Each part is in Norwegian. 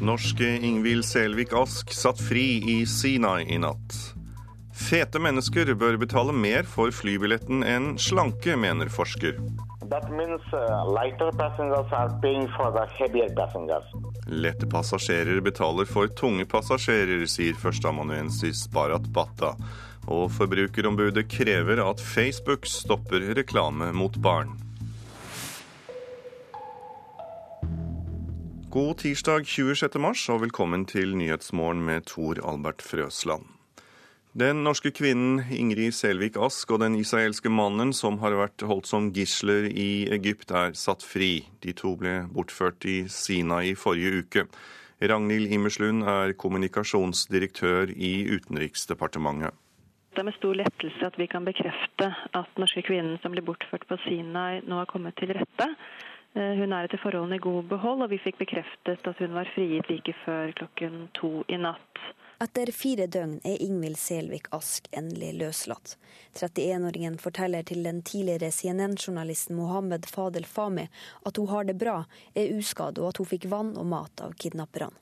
Norske Ingvild Selvik Ask satt fri i Sinai i natt. Fete mennesker bør betale mer for flybilletten enn slanke, mener forsker. Means uh. Lette passasjerer betaler for tunge passasjerer, sier førsteamanuensis Barat Batta. Og Forbrukerombudet krever at Facebook stopper reklame mot barn. God tirsdag 26. mars og velkommen til Nyhetsmorgen med Tor Albert Frøsland. Den norske kvinnen Ingrid Selvik Ask og den israelske mannen som har vært holdt som gisler i Egypt, er satt fri. De to ble bortført i Sinai forrige uke. Ragnhild Immerslund er kommunikasjonsdirektør i Utenriksdepartementet. Det er med stor lettelse at vi kan bekrefte at norske kvinnen som ble bortført på Sinai, nå har kommet til rette. Eh, hun er etter forholdene i god behold, og vi fikk bekreftet at hun var frigitt like før klokken to i natt. Etter fire døgn er Ingvild Selvik Ask endelig løslatt. 31-åringen forteller til den tidligere CNN-journalisten Mohammed Fadel Fahmi at hun har det bra, er uskadd og at hun fikk vann og mat av kidnapperne.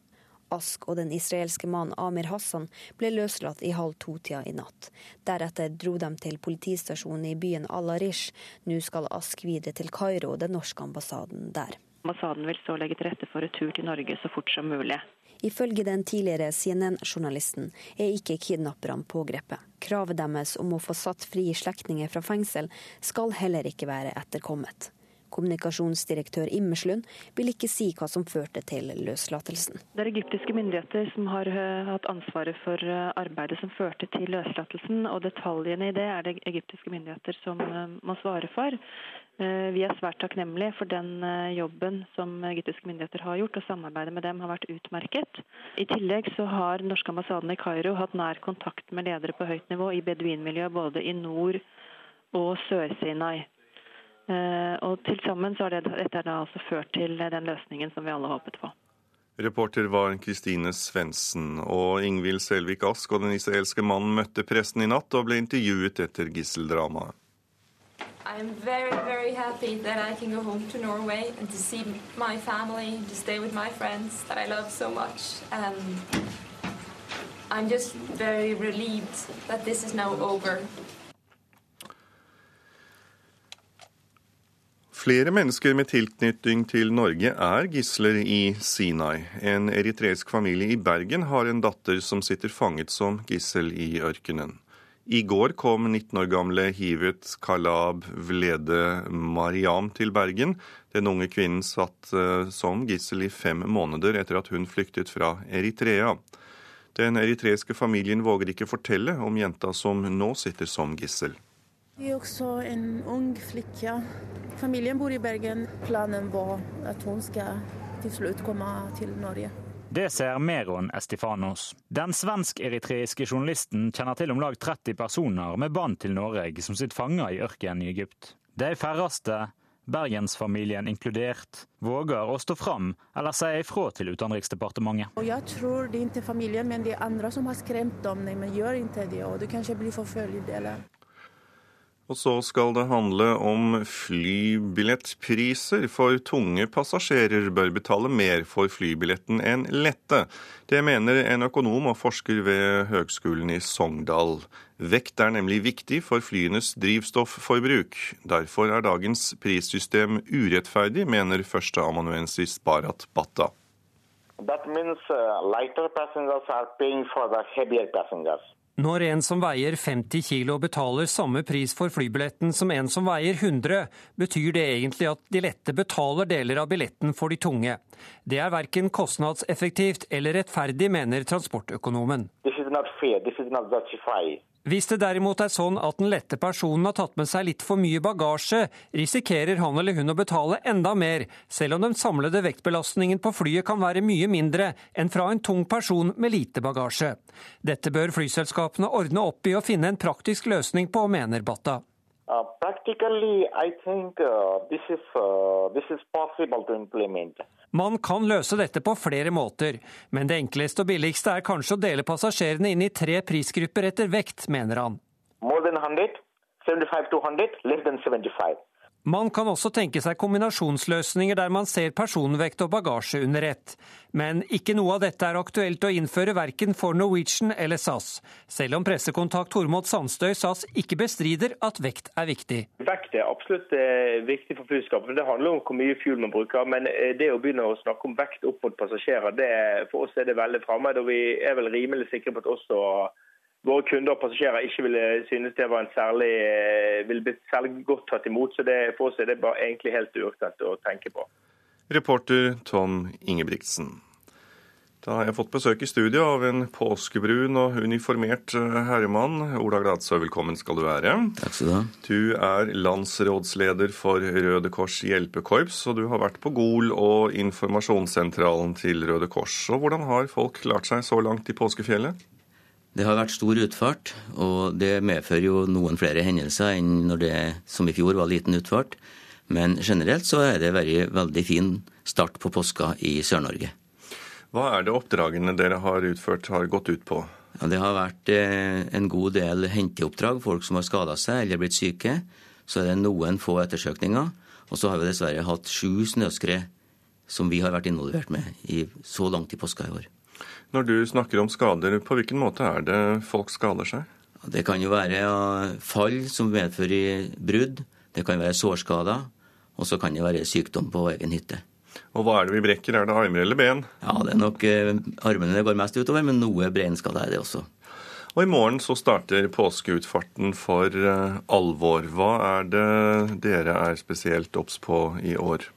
Ask og den israelske mannen Amir Hassan ble løslatt i halv to-tida i natt. Deretter dro de til politistasjonen i byen Al-Arish. Nå skal Ask videre til Kairo, den norske ambassaden der. Ambassaden vil så legge til rette for retur til Norge så fort som mulig. Ifølge den tidligere CNN-journalisten er ikke kidnapperne pågrepet. Kravet deres om å få satt fri slektninger fra fengsel skal heller ikke være etterkommet. Kommunikasjonsdirektør Immerslund vil ikke si hva som førte til løslatelsen. Det er egyptiske myndigheter som har eh, hatt ansvaret for eh, arbeidet som førte til løslatelsen, og detaljene i det er det egyptiske myndigheter som eh, må svare for. Vi er svært takknemlige for den jobben som egyptiske myndigheter har gjort, og samarbeidet med dem har vært utmerket. I tillegg så har norske ambassaden i Kairo hatt nær kontakt med ledere på høyt nivå i beduinmiljøet både i nord og Sør-Sinai. Eh, og til sammen så har det, dette da altså ført til den løsningen som vi alle håpet på. Reporter var Kristine Svendsen. Og Ingvild Selvik Ask og den israelske mannen møtte pressen i natt og ble intervjuet etter gisseldramaet. I'm very, very happy that I can go home to Norway and to see my family, to stay with my friends that I love so much. And I'm just very relieved that this is now over. Flere mennesker med tilknytning til Norge er gisler i Sinai. En eritreisk familie i Bergen har en datter som sitter fanget som gissel i ørkenen. I går kom 19 år gamle Hivet Kalab Vlede Mariam til Bergen. Den unge kvinnen satt eh, som gissel i fem måneder etter at hun flyktet fra Eritrea. Den eritreiske familien våger ikke fortelle om jenta som nå sitter som gissel. Jeg er også en ung flikke. Familien bor i Bergen. Planen var at hun skal til slutt komme til Norge. Det ser Meron Estifanos. Den svensk-eritreiske journalisten kjenner til om lag 30 personer med bånd til Norge som sitter fanga i ørkenen i Egypt. De færreste, bergensfamilien inkludert, våger å stå fram eller si ifra til Utenriksdepartementet. Jeg tror det er ikke familien, men det er andre som har skremt dem. Nei, men gjør ikke det, og du kanskje blir forfulgt. eller... Og så skal det handle om flybillettpriser, for tunge passasjerer bør betale mer for flybilletten enn lette. Det mener en økonom og forsker ved Høgskolen i Sogndal. Vekt er nemlig viktig for flyenes drivstofforbruk. Derfor er dagens prissystem urettferdig, mener førsteamanuensis Barat Batta. That means uh, lighter passengers are for the heavier passengers. Når en som veier 50 kilo betaler samme pris for flybilletten som en som veier 100, betyr det egentlig at de lette betaler deler av billetten for de tunge. Det er verken kostnadseffektivt eller rettferdig, mener transportøkonomen. This is not fair. This is not justified. Hvis det derimot er sånn at den lette personen har tatt med seg litt for mye bagasje, risikerer han eller hun å betale enda mer, selv om den samlede vektbelastningen på flyet kan være mye mindre enn fra en tung person med lite bagasje. Dette bør flyselskapene ordne opp i og finne en praktisk løsning på, mener Batta. Uh, practically, I think uh, this is uh, this is possible to implement. Man kan løse dette på flere måter, men det enkleste og billigste er kanskje å dele passasjerene inn i tre prisgrupper etter vekt, mener han. More than 100, 75 to 100, less than 75. Man kan også tenke seg kombinasjonsløsninger der man ser personvekt og bagasje under ett. Men ikke noe av dette er aktuelt å innføre verken for Norwegian eller SAS, selv om pressekontakt Tormod Sandstøy SAS ikke bestrider at vekt er viktig. Vekt er absolutt eh, viktig for flyskapet. Det handler om hvor mye fuel man bruker. Men eh, det å begynne å snakke om vekt opp mot passasjerer, det, for oss er det veldig fremmed. Og vi er vel rimelig sikre på at også våre kunder og passasjerer ikke ville synes det var en særlig, eh, ville blitt særlig godt tatt imot. Så det, for oss er det bare egentlig helt uaktuelt å tenke på. Reporter Tom Ingebrigtsen. Da har jeg fått besøk i studio av en påskebrun og uniformert eh, herremann. Ola Gladsø, velkommen skal du være. Takk skal Du ha. Du er landsrådsleder for Røde Kors hjelpekorps, og du har vært på Gol og informasjonssentralen til Røde Kors. Og Hvordan har folk klart seg så langt i påskefjellet? Det har vært stor utfart, og det medfører jo noen flere hendelser enn når det som i fjor var liten utfart. Men generelt så er det veldig, veldig fin start på påska i Sør-Norge. Hva er det oppdragene dere har utført har gått ut på? Ja, det har vært eh, en god del henteoppdrag, folk som har skada seg eller blitt syke. Så er det noen få ettersøkninger. Og så har vi dessverre hatt sju snøskred som vi har vært involvert med i, så langt i påska i år. Når du snakker om skader, på hvilken måte er det folk skader seg? Det kan jo være fall som medfører brudd. Det kan være sårskader. Og så kan det være sykdom på egen hytte. Og hva er det vi brekker? Er det armer eller ben? Ja, det er nok eh, armene det går mest utover, men noe breinskade er det også. Og i morgen så starter påskeutfarten for eh, alvor. Hva er det dere er spesielt obs på i år?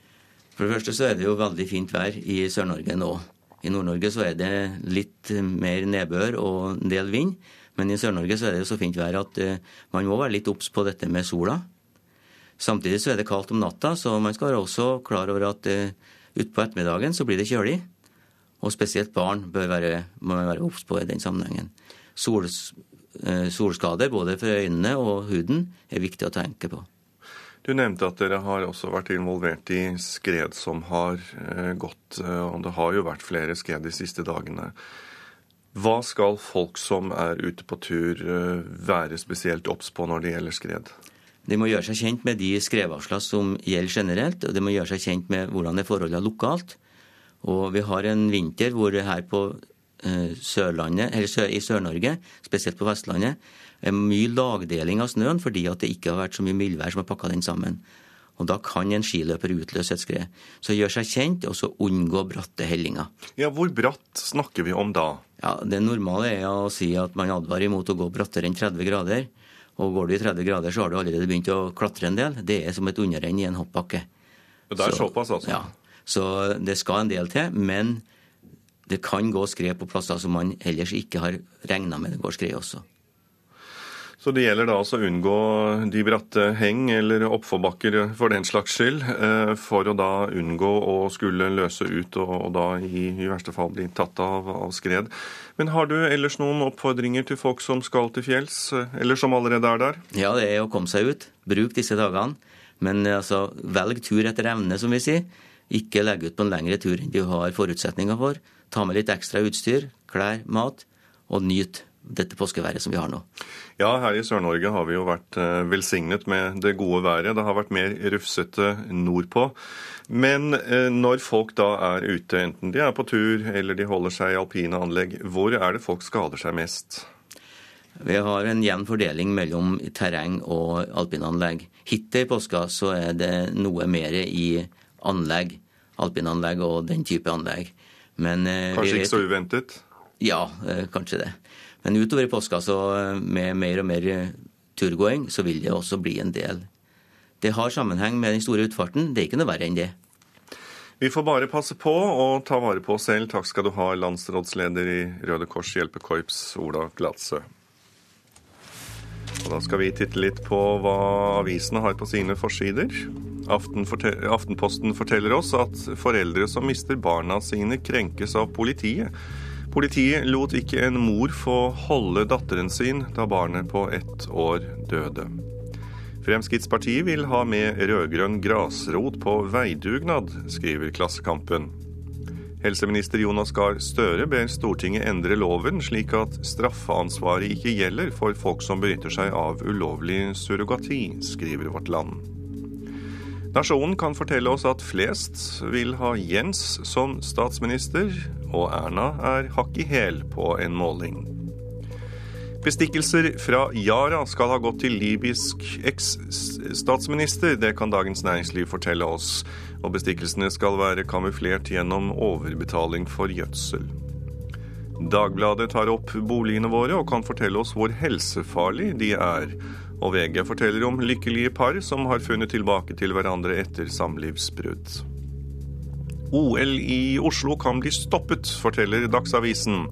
For det første så er det jo veldig fint vær i Sør-Norge nå. I Nord-Norge så er det litt mer nedbør og en del vind. Men i Sør-Norge så er det så fint vær at eh, man må være litt obs på dette med sola. Samtidig så er det kaldt om natta, så man skal være også klar over at uh, utpå ettermiddagen så blir det kjølig. Og spesielt barn bør være, må være obs på i den sammenhengen. Sol, solskader både for øynene og huden er viktig å tenke på. Du nevnte at dere har også vært involvert i skred som har eh, gått, eh, og det har jo vært flere skred de siste dagene. Hva skal folk som er ute på tur eh, være spesielt obs på når det gjelder skred? De må gjøre seg kjent med de skredvarslene som gjelder generelt, og de må gjøre seg kjent med hvordan det er forholdene lokalt. Og vi har en vinter hvor her på Sørlandet, eller i Sør-Norge, spesielt på Vestlandet, mye lagdeling av snøen fordi at det ikke har vært så mye mildvær som har pakka den sammen. Og Da kan en skiløper utløse et skred. Så gjør seg kjent, og så unngå bratte hellinger. Ja, Hvor bratt snakker vi om da? Ja, Det normale er å si at man advarer imot å gå brattere enn 30 grader. Og går du i 30 grader, så har du allerede begynt å klatre en del. Det er som et underrenn i en hoppbakke. Det er så, såpass, altså? Ja. Så det skal en del til. Men det kan gå skred på plasser som man ellers ikke har regna med det går skred også. Så det gjelder da altså å unngå de bratte heng eller oppforbakker for den slags skyld, eh, for å da unngå å skulle løse ut og, da i, i, verste fall bli tatt av, av skred. Men har du ellers noen oppfordringer til folk som skal til fjells, eh, eller som allerede er der? Ja, det er å komme seg ut. Bruk disse dagene. Men eh, altså, velg tur etter evne, som vi sier. Ikke legg ut på en lengre tur enn du har forutsetninger for. Ta med litt ekstra utstyr, klær, mat, og nyt dette påskeværet som vi har nå. Ja, her i Sør-Norge har vi jo vært eh, velsignet med det gode været. Det har vært mer rufsete nordpå. Men eh, når folk da er ute, enten de er på tur eller de holder seg i alpine anlegg, hvor er det folk skader seg mest? Vi har en jevn fordeling mellom terreng og alpinanlegg. Hittil i påska så er det noe mer i anlegg, alpinanlegg og den type anlegg. Men, eh, Kanskje ikke så uventet? Ja, kanskje det. Men utover i påska, så med mer og mer turgåing, så vil det også bli en del. Det har sammenheng med den store utfarten. Det er ikke noe verre enn det. Vi får bare passe på og ta vare på oss selv. Takk skal du ha, landsrådsleder i Røde Kors hjelpekorps, Ola Gladsø. Og da skal vi titte litt på hva avisene har på sine forsider. Aftenposten forteller oss at foreldre som mister barna sine, krenkes av politiet. Politiet lot ikke en mor få holde datteren sin da barnet på ett år døde. Fremskrittspartiet vil ha med rød-grønn grasrot på veidugnad, skriver Klassekampen. Helseminister Jonas Gahr Støre ber Stortinget endre loven slik at straffeansvaret ikke gjelder for folk som benytter seg av ulovlig surrogati, skriver Vårt Land. Nasjonen kan fortelle oss at flest vil ha Jens som statsminister, og Erna er hakk i hæl på en måling. Bestikkelser fra Yara skal ha gått til libysk eks-statsminister, det kan Dagens Næringsliv fortelle oss. Og bestikkelsene skal være kamuflert gjennom overbetaling for gjødsel. Dagbladet tar opp boligene våre og kan fortelle oss hvor helsefarlig de er. Og VG forteller om lykkelige par som har funnet tilbake til hverandre etter samlivsbrudd. OL i Oslo kan bli stoppet, forteller Dagsavisen.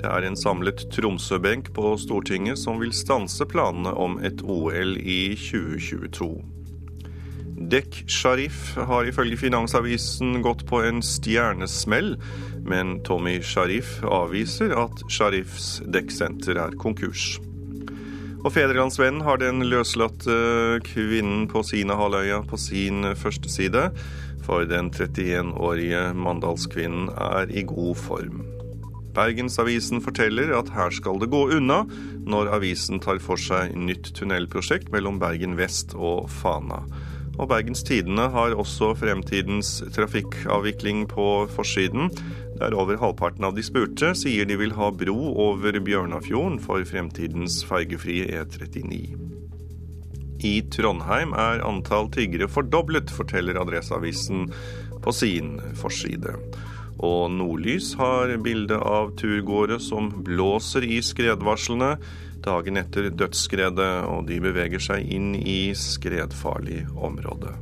Det er en samlet Tromsø-benk på Stortinget som vil stanse planene om et OL i 2022. Dek Sharif har ifølge Finansavisen gått på en stjernesmell, men Tommy Sharif avviser at Sharifs dekksenter er konkurs. Og Fedrelandsvennen har den løslatte kvinnen på Sina-halvøya på sin første side, for den 31-årige mandalskvinnen er i god form. Bergensavisen forteller at her skal det gå unna når avisen tar for seg nytt tunnelprosjekt mellom Bergen vest og Fana. Og Bergens Tidende har også fremtidens trafikkavvikling på forsiden, der over halvparten av de spurte sier de vil ha bro over Bjørnafjorden for fremtidens fergefrie E39. I Trondheim er antall tiggere fordoblet, forteller Adresseavisen på sin forside. Og Nordlys har bilde av turgåere som blåser i skredvarslene dagen etter dødsskredet, og de beveger seg inn i skredfarlig område.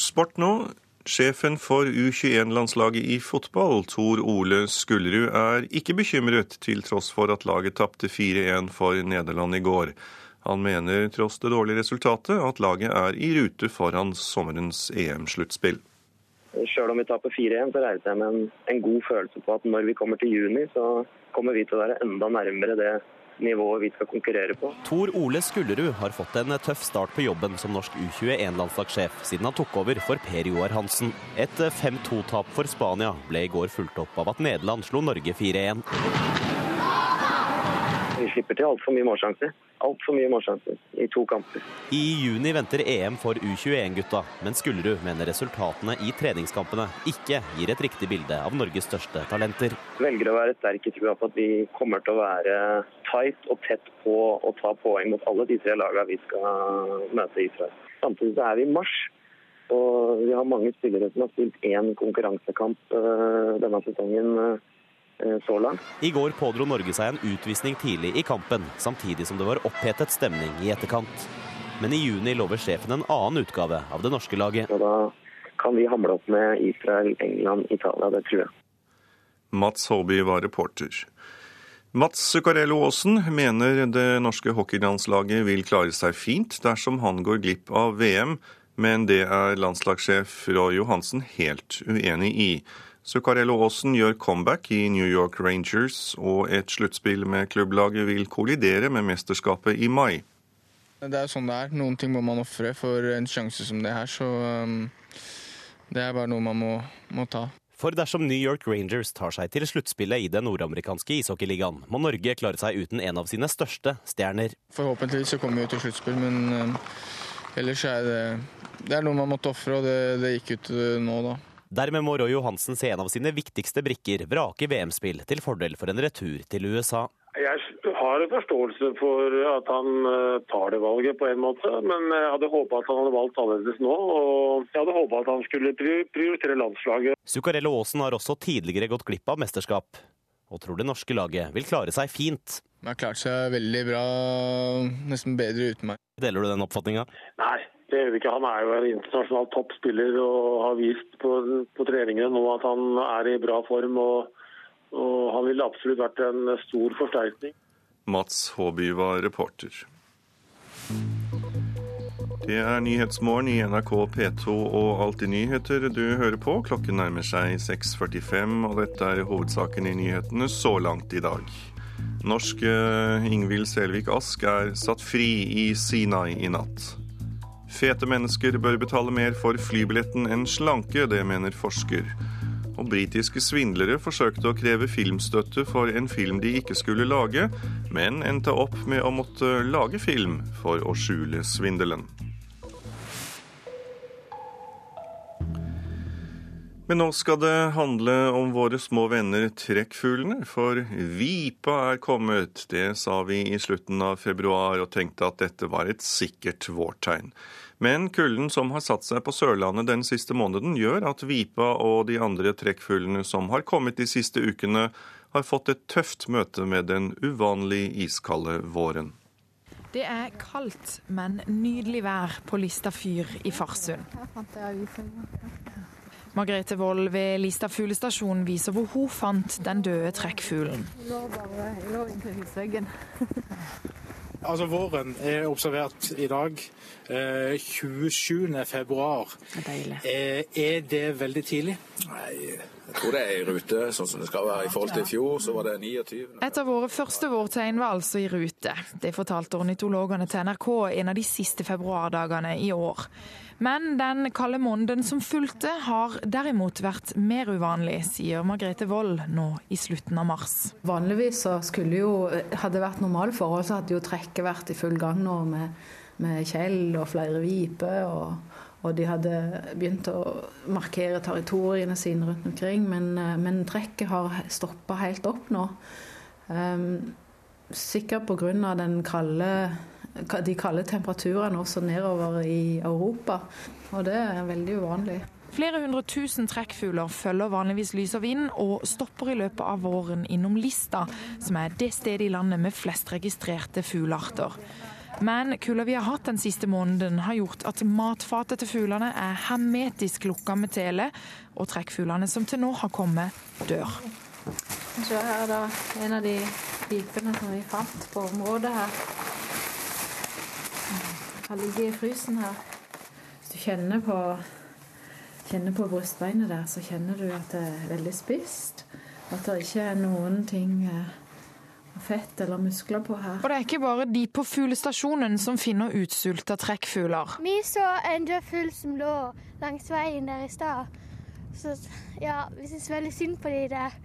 Sport nå. Sjefen for U21-landslaget i fotball, Tor Ole Skullerud, er ikke bekymret, til tross for at laget tapte 4-1 for Nederland i går. Han mener, tross det dårlige resultatet, at laget er i rute foran sommerens EM-sluttspill. Sjøl om vi taper 4-1, så reiser jeg med en, en, god følelse på at når vi kommer til juni, så kommer vi til å være enda nærmere det nivået vi skal konkurrere på. Tor Ole Skullerud har fått en tøff start på jobben som norsk U21-landslagssjef siden han tok over for Per Joar Hansen. Et 5-2-tap for Spania ble i går fulgt opp av at Nederland slo Norge 4-1. Vi slipper til altfor mye målsjanser. Altfor mye målsjanser i to kamper. I juni venter EM for U21-gutta, men Skullerud mener resultatene i treningskampene ikke gir et riktig bilde av Norges største talenter. Velger å være sterk i trua på at vi kommer til å være tight og tett på å ta poeng mot alle de tre lagene vi skal møte i Israel. Samtidig så er vi i mars. Og vi har mange spillere som har spilt én konkurransekamp eh, denne sesongen Eh, så langt. I går pådro Norge seg en utvisning tidlig i kampen, samtidig som det var opphetet stemning i etterkant. Men i juni lover sjefen en annen utgave av det norske laget. Og da kan vi hamle opp med Israel, England, Italia. Det tror jeg. Mats Håby var reporter. Mats Zuccarello Aasen mener det norske hockeylandslaget vil klare seg fint dersom han går glipp av VM, men det er landslagssjef Roy Johansen helt uenig i. Zuccarello Aasen gjør comeback i New York Rangers, og et sluttspill med klubblaget vil kollidere med mesterskapet i mai. Det er jo sånn det er. Noen ting må man ofre for en sjanse som det her, så um, det er bare noe man må, må ta. For dersom New York Rangers tar seg til sluttspillet i den nordamerikanske ishockeyligaen, må Norge klare seg uten en av sine største stjerner. Forhåpentligvis så kommer vi til sluttspill, men um, ellers er det, det er noe man måtte ofre, og det, det gikk ut uh, nå, da. Dermed må Roy Johansen se en av sine viktigste brikker vrake VM-spill til fordel for en retur til USA. Jeg har forståelse for at han eh, tar det valget på en måte, men jeg hadde håpa at han hadde valgt annerledes nå. Og jeg hadde håpa at han skulle prioritere landslaget. Zuccarello Aasen har også tidligere gått glipp av mesterskap, og tror det norske laget vil klare seg fint. De har klart seg veldig bra, nesten bedre uten meg. Deler du den oppfatninga? Nei, det gjør vi ikke. Han er jo en internasjonal toppspiller og har vist på, på treningene nå at han er i bra form. Og, og han ville absolutt vært en stor forsterkning. Mats Håby var reporter. Det er Nyhetsmorgen i NRK P2 og Alltid nyheter du hører på. Klokken nærmer seg 6.45, og dette er hovedsaken i nyhetene så langt i dag. Norske Ingvild Selvik Ask er satt fri i Sinai i natt. Fete mennesker bør betale mer for flybilletten enn slanke, det mener forsker. Og britiske svindlere forsøkte å kreve filmstøtte for en film de ikke skulle lage, men endte opp med å måtte lage film for å skjule svindelen. Men nå skal det handle om våre små venner trekkfuglene, for vipa er kommet. Det sa vi i slutten av februar og tenkte at dette var et sikkert vårtegn. Men kulden som har satt seg på Sørlandet den siste måneden, gjør at vipa og de andre trekkfuglene som har kommet de siste ukene, har fått et tøft møte med den uvanlig iskalde våren. Det er kaldt, men nydelig vær på Lista fyr i Farsund. Margrethe Wold ved Lista fuglestasjon viser hvor hun fant den døde trekkfuglen. Altså Våren er observert i dag. Eh, 27. februar. Eh, er det veldig tidlig? Nei, jeg tror det er i rute, sånn som det skal være. I forhold til i fjor så var det 29. Et av våre første vårtegn var altså i rute. Det fortalte ornitologene til NRK en av de siste februardagene i år. Men den kalde måneden som fulgte, har derimot vært mer uvanlig, sier Margrethe Wold nå i slutten av mars. Vanligvis så skulle jo, hadde det vært normale forhold, så hadde jo trekket vært i full gang nå med, med kjell og flere viper. Og, og, de hadde begynt å markere territoriene sine rundt omkring. Men, men trekket har stoppa helt opp nå. Um, sikkert pga. den kalde de kalde temperaturene også nedover i Europa. Og det er veldig uvanlig. Flere hundre tusen trekkfugler følger vanligvis lys og vind, og stopper i løpet av våren innom Lista, som er det stedet i landet med flest registrerte fuglearter. Men kulda vi har hatt den siste måneden har gjort at matfatet til fuglene er hermetisk lukka med tele, og trekkfuglene som til nå har kommet, dør. Se her er da en av de pipene som vi fant på området her har ligget i frysen her. Hvis du kjenner på, kjenner på brystbeinet der, så kjenner du at det er veldig spist. At det ikke er noen ting av fett eller muskler på her. Og det er ikke bare de på fuglestasjonen som finner utsulta trekkfugler. Vi så en død fugl som lå langs veien der i stad. Så ja, vi syns veldig synd på de der.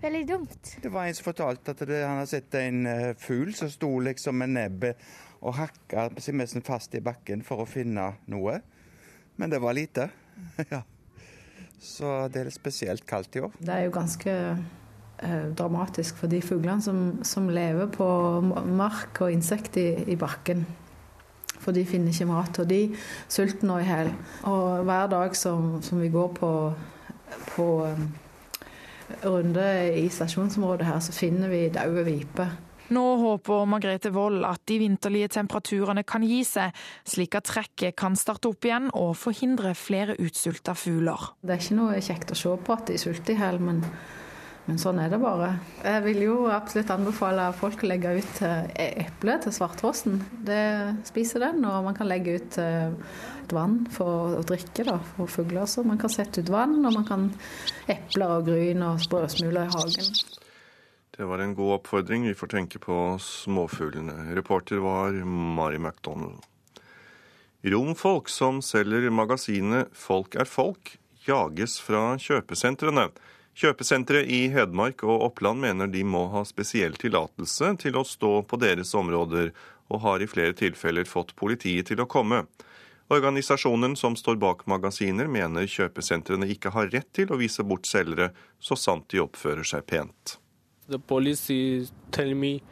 Veldig dumt. Det var en som fortalte at det, han har sett en uh, fugl som sto liksom med nebbet og hakka nesten fast i bakken for å finne noe. Men det var lite. ja. Så det er litt spesielt kaldt i år. Det er jo ganske eh, dramatisk for de fuglene som, som, lever på mark og insekt i, i, bakken. For de finner ikke mat, og de sulter nå i hjel. Og hver dag som, som vi går på, på um, runde i stasjonsområdet her, så finner vi daue viper. Nå håper Margrethe Wold at de vinterlige temperaturene kan gi seg, slik at trekket kan starte opp igjen og forhindre flere utsulta fugler. Det er ikke noe kjekt å se på at de sulter i hjel, men, men, sånn er det bare. Jeg vil jo absolutt anbefale folk å legge ut eh, eple til svarttrosten. Det spiser den, og man kan legge ut eh, et vann for å drikke da, for fugler. Så man kan sette ut vann, og man kan epler og gryn og brødsmuler i hagen. Det var en god oppfordring. Vi får tenke på småfuglene. Reporter var Mari McDonald. Romfolk som selger magasinet Folk er folk, jages fra kjøpesentrene. Kjøpesentre i Hedmark og Oppland mener de må ha spesiell tillatelse til å stå på deres områder, og har i flere tilfeller fått politiet til å komme. Organisasjonen som står bak magasiner, mener kjøpesentrene ikke har rett til å vise bort selgere, så sant de oppfører seg pent. The police is telling me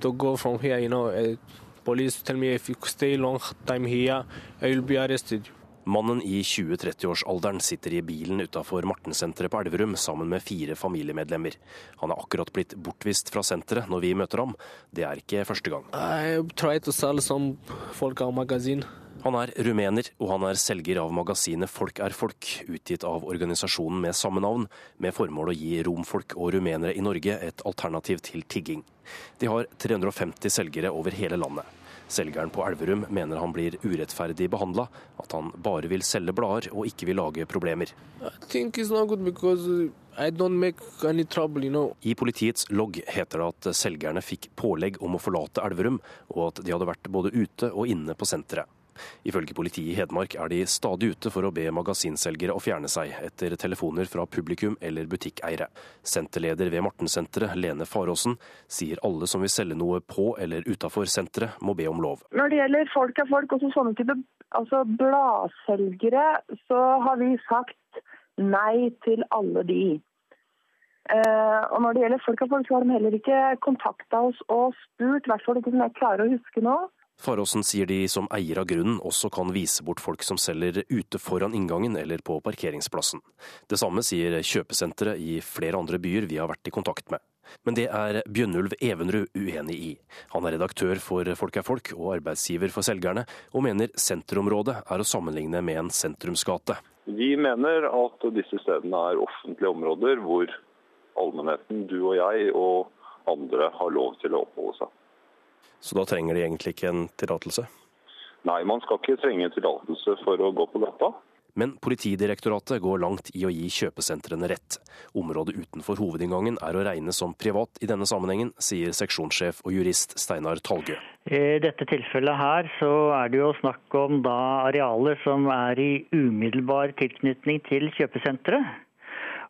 to go from here. You know, uh, police tell me if you stay long time here, I will be arrested. Mannen i 20-30-årsalderen sitter i bilen utafor Martensenteret på Elverum sammen med fire familiemedlemmer. Han er akkurat blitt bortvist fra senteret når vi møter ham. Det er ikke første gang. I try to sell some folk magasin. Han er rumener, og han er selger av magasinet Folk er folk, utgitt av organisasjonen med samme navn, med formål å gi romfolk og rumenere i Norge et alternativ til tigging. De har 350 selgere over hele landet. Selgeren på Elverum mener han blir urettferdig behandla, at han bare vil selge blader og ikke vil lage problemer. Trouble, you know. I politiets logg heter det at selgerne fikk pålegg om å forlate Elverum, og at de hadde vært både ute og inne på senteret. Ifølge politiet i Hedmark er de stadig ute for å be magasinselgere å fjerne seg etter telefoner fra publikum eller butikkeiere. Senterleder ved Mortensenteret, Lene Faråsen, sier alle som vil selge noe på eller utafor senteret, må be om lov. Når det gjelder folk er folk, også sånne type altså bladselgere, så har vi sagt nei til alle de. Uh, og når det gjelder folk av folk, så har de heller ikke kontakta oss og spurt, i hvert fall ikke som jeg klarer å huske nå. Faråsen sier de som eier av grunnen også kan vise bort folk som selger ute foran inngangen eller på parkeringsplassen. Det samme sier kjøpesentre i flere andre byer vi har vært i kontakt med. Men det er Bjønnulv Evenrud uenig i. Han er redaktør for Folk er folk og arbeidsgiver for selgerne, og mener senterområdet er å sammenligne med en sentrumsgate. Vi mener at disse stedene er offentlige områder hvor allmennheten, du og jeg og andre har lov til å oppholde seg. Så da trenger de egentlig ikke en tillatelse? Nei, man skal ikke trenge tillatelse for å gå på gata. Men Politidirektoratet går langt i å gi kjøpesentrene rett. Området utenfor hovedinngangen er å regne som privat i denne sammenhengen, sier seksjonssjef og jurist Steinar Talgø. I dette tilfellet her så er det jo snakk om da arealer som er i umiddelbar tilknytning til kjøpesenteret.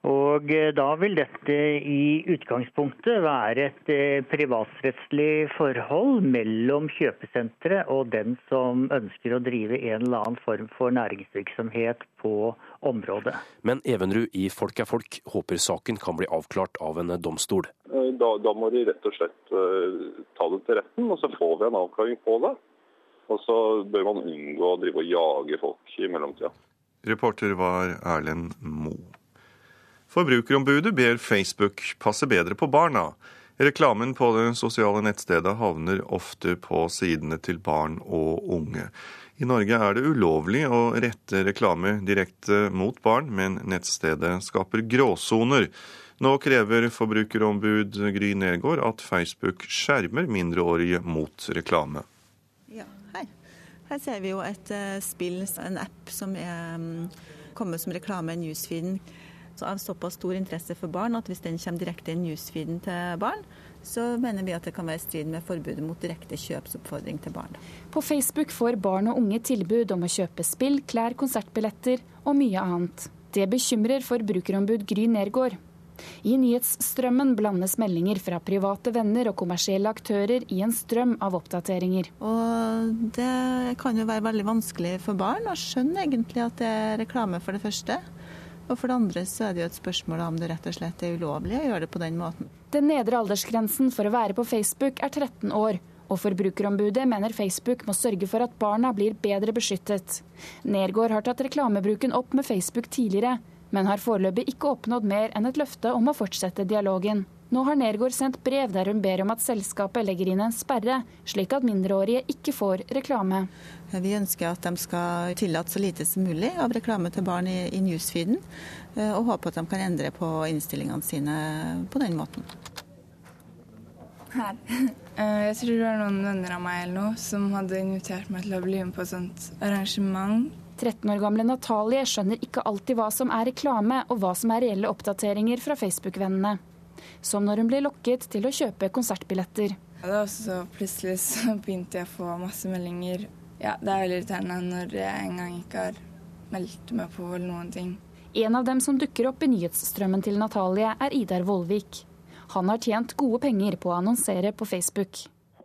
Og eh, da vil dette i utgangspunktet være et eh, privatrettslig forhold mellom kjøpesenteret og den som ønsker å drive en eller annen form for næringsvirksomhet på området. Men Evenrud i Folk er folk håper saken kan bli avklart av en domstol. Eh, da, da må de rett og slett ta det til retten, og så får vi en avklaring på det. Og så bør man unngå å drive og jage folk i mellomtida. Reporter var Erlend Moe. Forbrukerombudet ber Facebook passe bedre på barna. Reklamen på det sosiale nettstedet havner ofte på sidene til barn og unge. I Norge er det ulovlig å rette reklame direkte mot barn, men nettstedet skaper gråsoner. Nå krever forbrukerombud Gry Nergård at Facebook skjermer mindreårige mot reklame. Ja, hei. Her ser vi jo et uh, spill, en app som er um, kommer som reklame i newsfeeden av såpass stor interesse for barn at hvis den kommer direkte i newsfeeden til barn, så mener vi at det kan være i strid med forbudet mot direkte kjøpsoppfordring til barn. På Facebook får barn og unge tilbud om å kjøpe spill, klær, konsertbilletter og mye annet. Det bekymrer forbrukerombud Gry Nergård. I nyhetsstrømmen blandes meldinger fra private venner og kommersielle aktører i en strøm av oppdateringer. Og Det kan jo være veldig vanskelig for barn å skjønne egentlig at det er reklame, for det første. Og for det andre så er det jo et spørsmål om det rett og slett er ulovlig å gjøre det på den måten. Den nedre aldersgrensen for å være på Facebook er 13 år. Og Forbrukerombudet mener Facebook må sørge for at barna blir bedre beskyttet. Nergård har tatt reklamebruken opp med Facebook tidligere, men har foreløpig ikke oppnådd mer enn et løfte om å fortsette dialogen. Nå har Nergård sendt brev der hun ber om at selskapet legger inn en sperre, slik at mindreårige ikke får reklame. Vi ønsker at de skal tillate så lite som mulig av reklame til barn i, i newsfeeden, eh, og håper at de kan endre på innstillingene sine på den måten. Her. Eh, jeg tror det var noen venner av meg eller noe som hadde invitert meg til å bli med på et sånt arrangement. 13 år gamle Natalie skjønner ikke alltid hva som er reklame, og hva som er reelle oppdateringer fra Facebook-vennene som når hun ble lokket til å kjøpe konsertbilletter. Ja, så plutselig så begynte jeg å få masse meldinger. Ja, Det er veldig irriterende når jeg en gang ikke har meldt meg på eller noen ting. En av dem som dukker opp i nyhetsstrømmen til Natalie, er Idar Vollvik. Han har tjent gode penger på å annonsere på Facebook.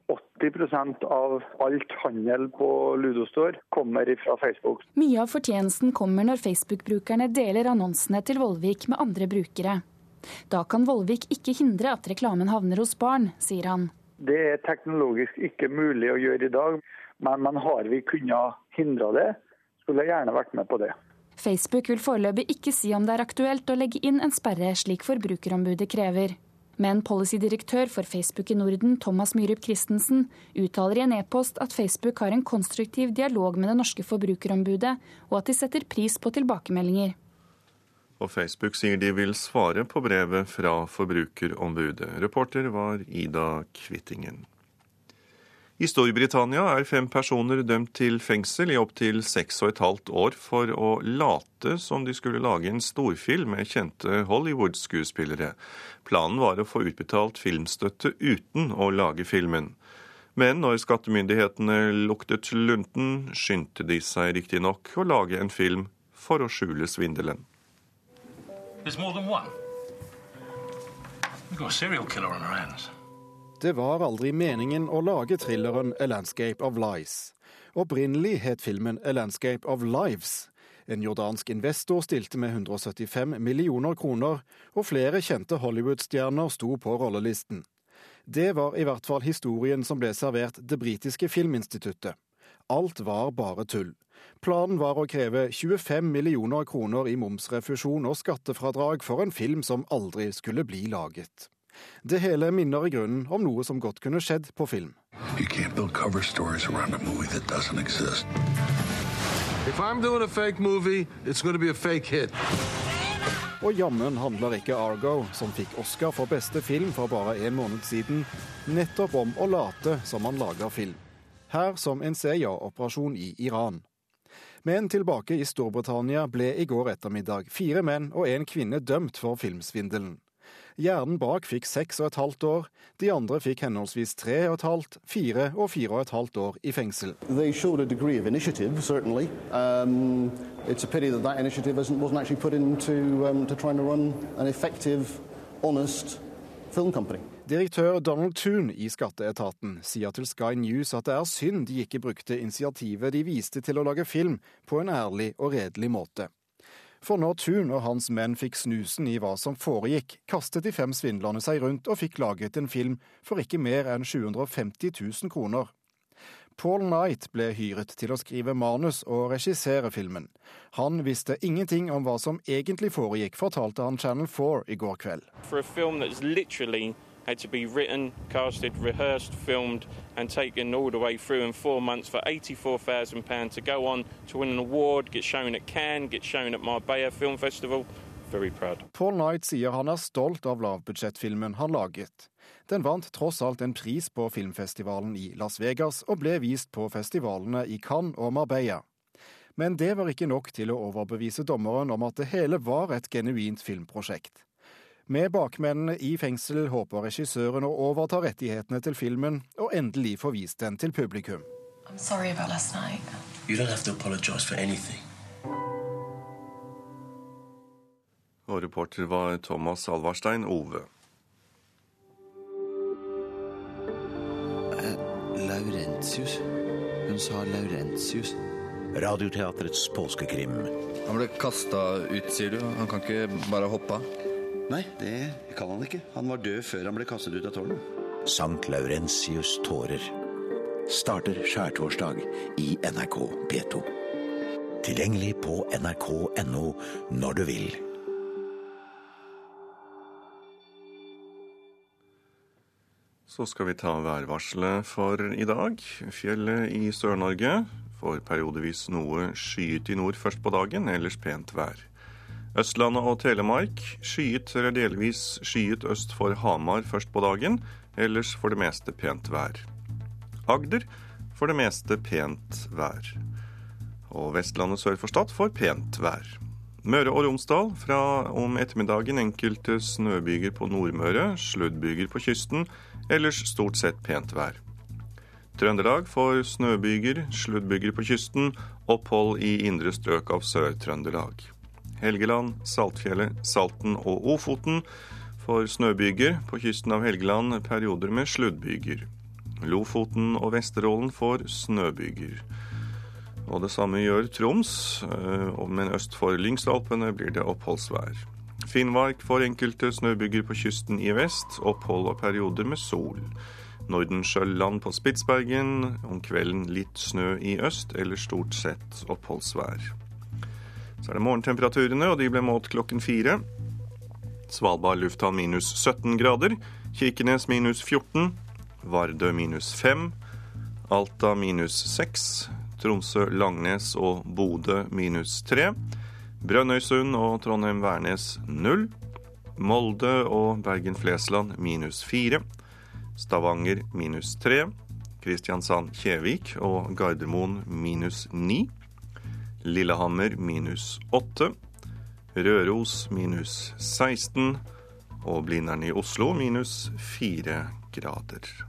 80% av alt handel på Ludostore kommer fra Facebook. Mye av fortjenesten kommer når Facebook-brukerne deler annonsene til Vollvik med andre brukere. Da kan Vollvik ikke hindre at reklamen havner hos barn, sier han. Det er teknologisk ikke mulig å gjøre i dag, men, men har vi kunnet hindre det, skulle jeg gjerne vært med på det. Facebook vil foreløpig ikke si om det er aktuelt å legge inn en sperre, slik Forbrukerombudet krever. Men policydirektør for Facebook i Norden, Thomas Myrup Christensen, uttaler i en e-post at Facebook har en konstruktiv dialog med det norske forbrukerombudet, og at de setter pris på tilbakemeldinger. Og Facebook sier de vil svare på brevet fra Forbrukerombudet. Reporter var Ida Kvittingen. I Storbritannia er fem personer dømt til fengsel i opptil seks og et halvt år for å late som de skulle lage en storfilm med kjente Hollywood-skuespillere. Planen var å få utbetalt filmstøtte uten å lage filmen. Men når skattemyndighetene luktet lunten, skyndte de seg riktignok å lage en film for å skjule svindelen. Det var aldri meningen å lage thrilleren A Landscape of Lies. Opprinnelig het filmen A Landscape of Lives. En jordansk investor stilte med 175 millioner kroner, og flere kjente Hollywood-stjerner sto på rollelisten. Det var i hvert fall historien som ble servert det britiske filminstituttet. Alt var bare tull. Planen var å kreve 25 millioner kroner i momsrefusjon og skattefradrag for en film som aldri skulle bli laget. Det hele minner i grunnen om noe som godt kunne skjedd på film. You can't build cover stories around a movie that doesn't exist. If I'm doing a fake movie, it's going to be a fake hit. Og jammen handler ikke Argo, som fikk Oscar for beste film for bare en måned siden, nettopp om å late som man lager film. Her som en CIA-operasjon i Iran. Men tilbake i Storbritannia ble i går ettermiddag fire menn og en kvinne dømt for filmsvindelen. Hjernen bak fikk seks og et halvt år. De andre fikk henholdsvis tre og et halvt, fire og fire og et halvt år i fengsel. Um, Direktør Donald Toon i skatteetaten sier til Sky News at det er synd de ikke brukte initiativet de viste til å lage film på en ærlig og redelig måte. For når Thun og hans menn fikk snusen i hva som foregikk, kastet de fem svindlerne seg rundt og fikk laget en film for ikke mer enn 750 000 kroner. Paul Knight ble hyret til å skrive manus og regissere filmen. Han visste ingenting om hva som egentlig foregikk, fortalte han Channel 4 i går kveld. For a film that's literally had to be written, casted, rehearsed, filmed, and taken all the way through in four months for £84,000 to go on to win an award, get shown at Cannes, get shown at Marbella Film Festival. Very proud. Paul Knight sier han er stolt av lavbudsjettfilmen han laget. Den vant tross alt en pris på filmfestivalen i Las Vegas og ble vist på festivalene i Cannes og Marbella. Men det var ikke nok til å overbevise dommeren om at det hele var et genuint filmprosjekt. Med bakmennene i fengsel håper regissøren å overta rettighetene til filmen og endelig få vist den til publikum. Og reporter var Thomas Alvarstein Ove. Eh, Laurentius. Hun sa Laurentius. Radioteatrets påskekrim. Han ble kasta ut, sier du. Han kan ikke bare hoppe av? Nei, det kan han ikke. Han var død før han ble kastet ut av tårnet. Sankt Laurentius' tårer starter skjærtorsdag i NRK P2. Tilgjengelig på nrk.no når du vil. Så skal vi ta værvarselet for i dag. Fjellet i Sør-Norge får periodevis noe skyet i nord først på dagen, ellers pent vær. Østlandet og Telemark skyet eller delvis skyet øst for Hamar først på dagen, ellers for det meste pent vær. Agder for det meste pent vær. Og Vestlandet sør for Stad får pent vær. Møre og Romsdal fra om ettermiddagen enkelte snøbyger på Nordmøre, sluddbyger på kysten, ellers stort sett pent vær. Trøndelag får snøbyger, sluddbyger på kysten, opphold i indre strøk av Sør-Trøndelag. Helgeland, Saltfjellet, Salten og Ofoten får snøbyger. På kysten av Helgeland perioder med sluddbyger. Lofoten og Vesterålen får snøbyger. Og det samme gjør Troms, eh, men øst for Lyngsalpene blir det oppholdsvær. Finnmark får enkelte snøbyger på kysten i vest, opphold og perioder med sol. Nordensjøland på Spitsbergen, om kvelden litt snø i øst, eller stort sett oppholdsvær. Så er det morgentemperaturene, og de ble målt klokken fire. Svalbard lufthavn minus 17 grader. Kirkenes minus 14. Vardø minus 5. Alta minus 6. Tromsø, Langnes og Bodø minus 3. Brønnøysund og Trondheim-Værnes 0. Molde og Bergen-Flesland minus 4. Stavanger minus 3. Kristiansand-Kjevik og Gardermoen minus 9. Lillehammer minus 8. Røros minus 16. Og Blindern i Oslo minus 4 grader.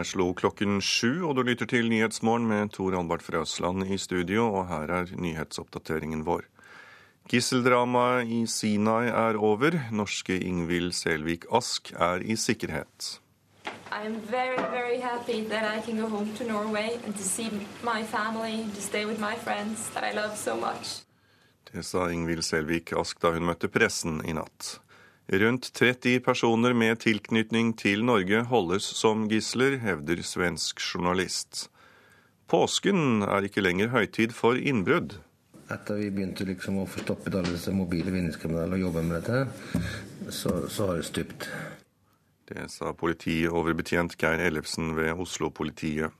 Der slo klokken sju, og du lytter til Nyhetsmorgen med Tor Albert fra Østland i studio, og her er nyhetsoppdateringen vår. Gisseldramaet i Sinai er over. Norske Ingvild Selvik Ask er i sikkerhet. I am very, very happy that I can go home to Norway and to see my family, to stay with my friends that I love so much. Det sa Ingvild Selvik Ask da hun møtte pressen i natt. Rundt 30 personer med tilknytning til Norge holdes som gisler, hevder svensk journalist. Påsken er ikke lenger høytid for innbrudd. Etter vi begynte liksom å få stoppet alle disse mobile vinningskriminelle og jobbe med dette, så, så har det stupt. Det sa politioverbetjent Geir Ellefsen ved Oslo-politiet.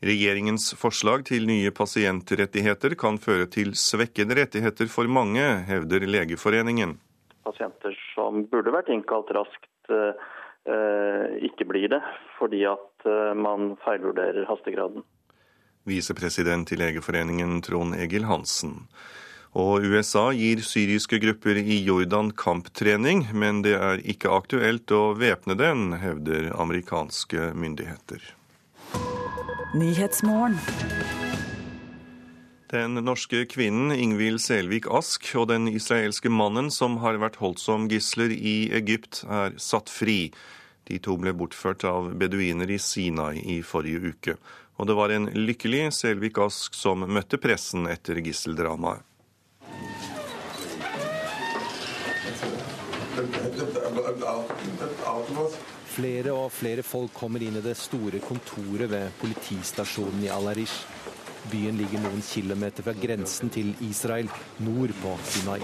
Regjeringens forslag til nye pasientrettigheter kan føre til svekkede rettigheter for mange, hevder Legeforeningen pasienter som burde vært innkalt raskt, eh, eh, ikke blir det, fordi at eh, man feilvurderer hastegraden. Visepresident i Legeforeningen Trond Egil Hansen. Og USA gir syriske grupper i Jordan kamptrening, men det er ikke aktuelt å væpne den, hevder amerikanske myndigheter. Den norske kvinnen Ingvild Selvik Ask og den israelske mannen som har vært holdt som gisler i Egypt, er satt fri. De to ble bortført av beduiner i Sinai i forrige uke. Og det var en lykkelig Selvik Ask som møtte pressen etter gisseldramaet. Flere og flere folk kommer inn i det store kontoret ved politistasjonen i Al-Arish. Byen ligger noen kilometer fra grensen til Israel, nord på Sinai.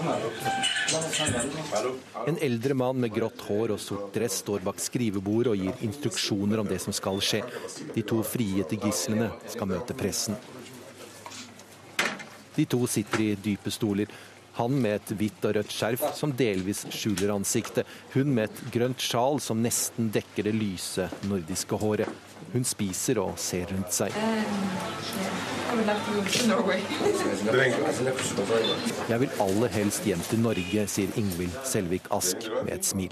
En eldre mann med grått hår og sort dress står bak skrivebordet og gir instruksjoner om det som skal skje. De to frigitte gislene skal møte pressen. De to sitter i dype stoler. Han med et hvitt og rødt skjerf som delvis skjuler ansiktet. Hun med et grønt sjal som nesten dekker det lyse nordiske håret. Hun spiser og ser rundt seg. Jeg vil aller helst hjem til Norge, sier Ingvild Selvik Ask med et smil.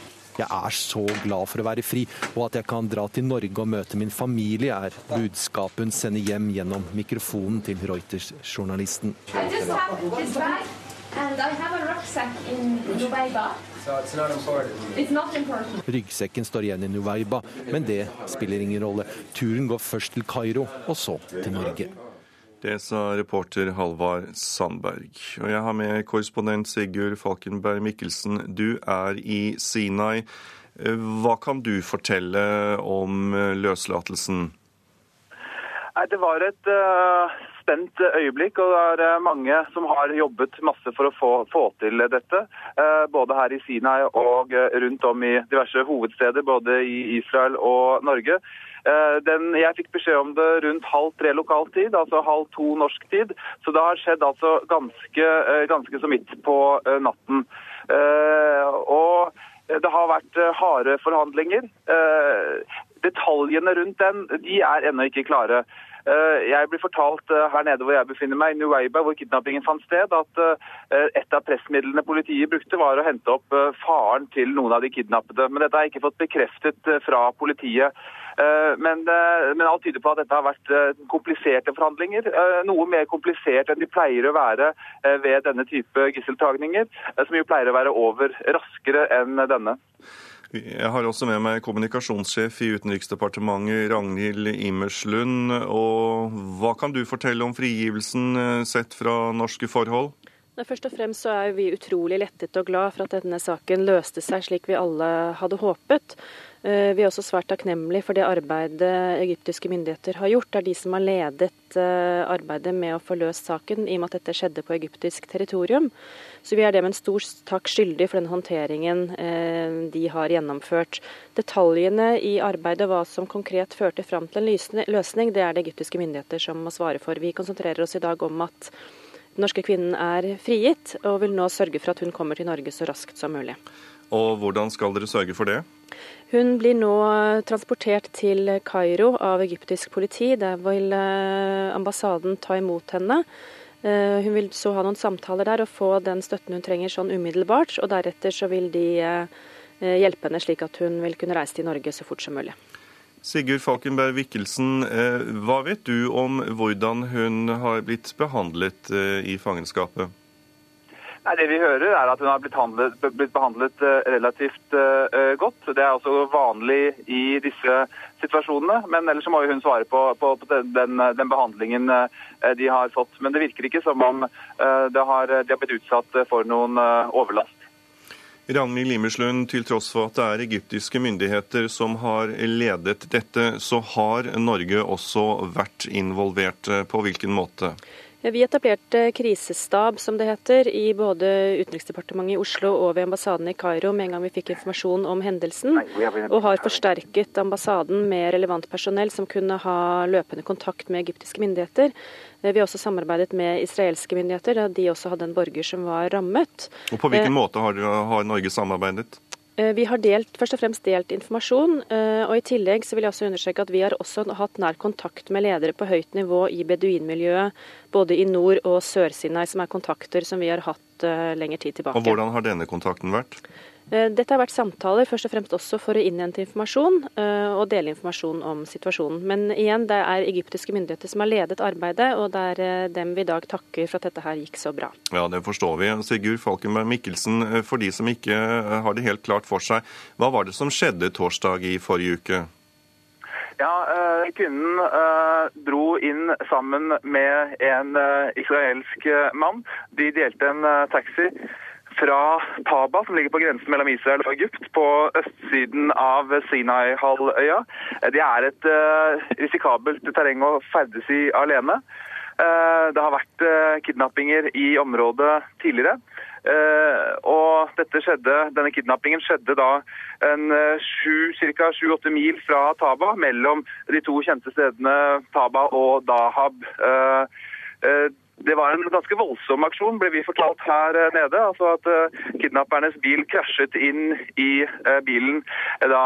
jeg er så glad for å være fri, og at jeg kan dra til Norge og møte min familie, er budskapet hun sender hjem gjennom mikrofonen til Reuters-journalisten. Ryggsekken står igjen i Nuweiba, men det spiller ingen rolle. Turen går først til Kairo, og så til Norge. Det sa reporter Halvard Sandberg. Og jeg har med korrespondent Sigurd Falkenberg Mikkelsen. Du er i Sinai. Hva kan du fortelle om løslatelsen? Det var et uh, spent øyeblikk, og det er mange som har jobbet masse for å få, få til dette. Både her i Sinai og rundt om i diverse hovedsteder, både i Israel og Norge. Uh, den, jeg fikk beskjed om det rundt halv tre lokal tid, altså halv to norsk tid. Så det har skjedd altså ganske, ganske så midt på natten. og det har vært harde forhandlinger. Detaljene rundt den de er ennå ikke klare. Eh, jeg blir fortalt eh, her nede hvor jeg befinner meg, i Nuweiba, hvor kidnappingen fant sted, at eh, et av pressmidlene politiet brukte, var å hente opp faren til noen av de kidnappede. Men dette har jeg ikke fått bekreftet fra politiet. Men, men, alt tyder på at dette har vært kompliserte forhandlinger. Noe mer komplisert enn de pleier å være ved denne type gisseltagninger, som jo pleier å være over raskere enn denne. Jeg har også med meg kommunikasjonssjef i Utenriksdepartementet, Ragnhild Imerslund. Og hva kan du fortelle om frigivelsen eh, sett fra norske forhold? Først og fremst så er vi utrolig lettet og glad for at denne saken løste seg slik vi alle hadde håpet. Eh, vi er også svært takknemlige for det arbeidet egyptiske myndigheter har gjort. Det er de som har ledet eh, arbeidet med å få løst saken, i og med at dette skjedde på egyptisk territorium. Så vi er dem en stor takk skyldig for den håndteringen eh, de har gjennomført. Detaljene i arbeidet, hva som konkret førte fram til en løsning, det er det egyptiske myndigheter som må svare for. Vi konsentrerer oss i dag om at den norske kvinnen er frigitt, og vil nå sørge for at hun kommer til Norge så raskt som mulig. Og hvordan skal dere sørge for det? Hun blir nå transportert til Kairo av egyptisk politi. Der vil eh, ambassaden ta imot henne. Eh, hun vil så ha noen samtaler der og få den støtten hun trenger sånn umiddelbart. Og deretter så vil de eh, hjelpe henne slik at hun vil kunne reise til Norge så fort som mulig. Sigurd Falkenberg Wikkelsen, hva vet du om hvordan hun har blitt behandlet i fangenskapet? Nei, Det vi hører er at hun har blitt, handlet, blitt behandlet eh, relativt uh, godt. Det er også vanlig i disse situasjonene. Men ellers må hun svare på, på, på den, den, behandlingen uh, de har fått. Men det virker ikke som om uh, det har, de har blitt utsatt for noen overlast. Ragnhild Limerslund, til tross for at det er egyptiske myndigheter som har ledet dette, så har Norge også vært involvert. På hvilken måte? Vi etablerte krisestab, som det heter, i både Utenriksdepartementet i Oslo og ved ambassaden i Kairo med en gang vi fikk informasjon om hendelsen, og har forsterket ambassaden med relevant personell som kunne ha løpende kontakt med egyptiske myndigheter. Vi har også samarbeidet med israelske myndigheter, da de også hadde en borger som var rammet. Og På hvilken eh, måte har, har Norge samarbeidet? Eh, vi har delt, først og fremst delt informasjon, eh, og i tillegg så vil jeg også understreke at vi har også hatt nær kontakt med ledere på høyt nivå i beduinmiljøet, både i Nord- og Sør-Sinai, som er kontakter som vi har hatt eh, lenger tid tilbake. Og Hvordan har denne kontakten vært? Eh, dette har vært samtaler, først og fremst også for å innhente informasjon eh, og dele informasjon om situasjonen. Men igjen, det er egyptiske myndigheter som har ledet arbeidet, og det er eh, dem vi i dag takker for at dette her gikk så bra. Ja, det forstår vi. Sigurd Falkenberg Mikkelsen, for de som ikke har det helt klart for seg, hva var det som skjedde torsdag i forrige uke? Ja, Kvinnen dro inn sammen med en israelsk mann. De delte en taxi fra Taba, som ligger på grensen mellom Israel og Egypt, på østsiden av Sinai-halvøya. Det er et uh, risikabelt terreng å ferdes i alene. Uh, det har vært uh, kidnappinger i området tidligere. Og skjedde, denne kidnappingen skjedde da en ca. 7-8 mil fra Taba, mellom de to kjente stedene Taba og Dahab. Det var en ganske voldsom aksjon, ble vi fortalt her eh, nede. altså At uh, kidnappernes bil krasjet inn i uh, bilen da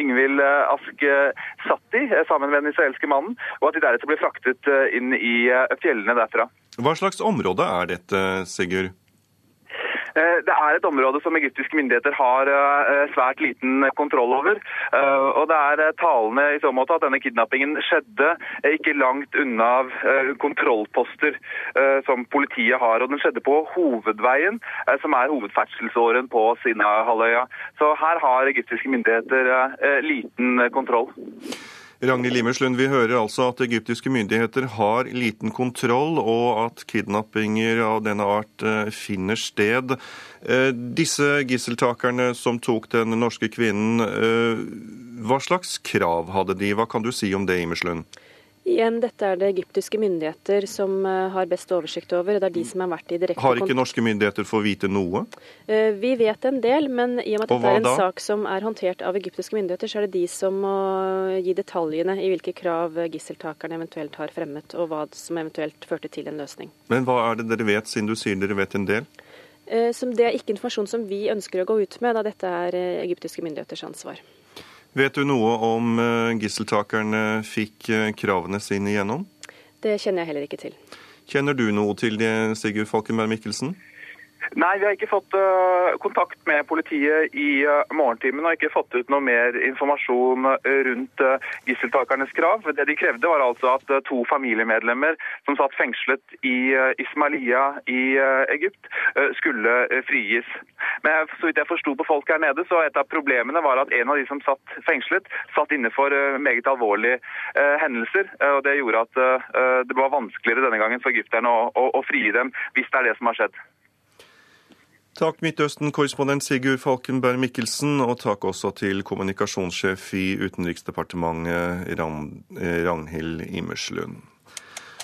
Ingvild Ask satt i, sammen med den israelske mannen, og at de deretter ble fraktet inn i fjellene derfra. Hva slags område er dette, Sigurd? Eh, det er et område som egyptiske myndigheter har eh, svært liten kontroll over. Eh, og Det er talende i så måte at denne kidnappingen skjedde ikke langt unna kontrollposter som politiet har. og Den skjedde på hovedveien, som er hovedferdselsåren på Sinai-halvøya. Så her har egyptiske myndigheter liten kontroll. Ragnhild Limerslund, vi hører altså at egyptiske myndigheter har liten kontroll, og at kidnappinger av denne art eh, finner sted. Eh, disse gisseltakerne som tok den norske kvinnen, eh, hva slags krav hadde de? Hva kan du si om det, Imerslund? Igjen, dette er det egyptiske myndigheter som eh, har best oversikt over. Det er de som har vært i direkte Har ikke norske myndigheter fått vite noe? Eh, vi vet en del, men i og med at dette er en da? sak som er håndtert av egyptiske myndigheter, så er det de som må gi detaljene i hvilke krav gisseltakerne eventuelt har fremmet, og hva som eventuelt førte til en løsning. Men hva er det dere vet, siden du sier dere vet en del? Som det er ikke informasjon som vi ønsker å gå ut med, da dette er egyptiske myndigheters ansvar. Vet du noe om eh, gisseltakerne fikk eh, kravene sine igjennom? Det kjenner jeg heller ikke til. Kjenner du noe til det, Sigurd Falkenberg Mikkelsen? Nei, vi har ikke fått uh, kontakt med politiet i uh, morgentimen og ikke fått ut noe mer informasjon uh, rundt gisseltakernes krav. Det de krevde var altså at to familiemedlemmer som satt fengslet i Ismailia i Egypt, skulle frigis. Men så vidt jeg forsto på folk her nede, så et av problemene var at en av de som satt fengslet, satt inne for meget alvorlige hendelser. og Det gjorde at det var vanskeligere denne gangen for egypterne å, å, å frie dem, hvis det er det som har skjedd. Takk Midtøsten-korrespondent Sigurd Falkenberg Mikkelsen, og takk også til kommunikasjonssjef i Utenriksdepartementet Ragnhild Imerslund.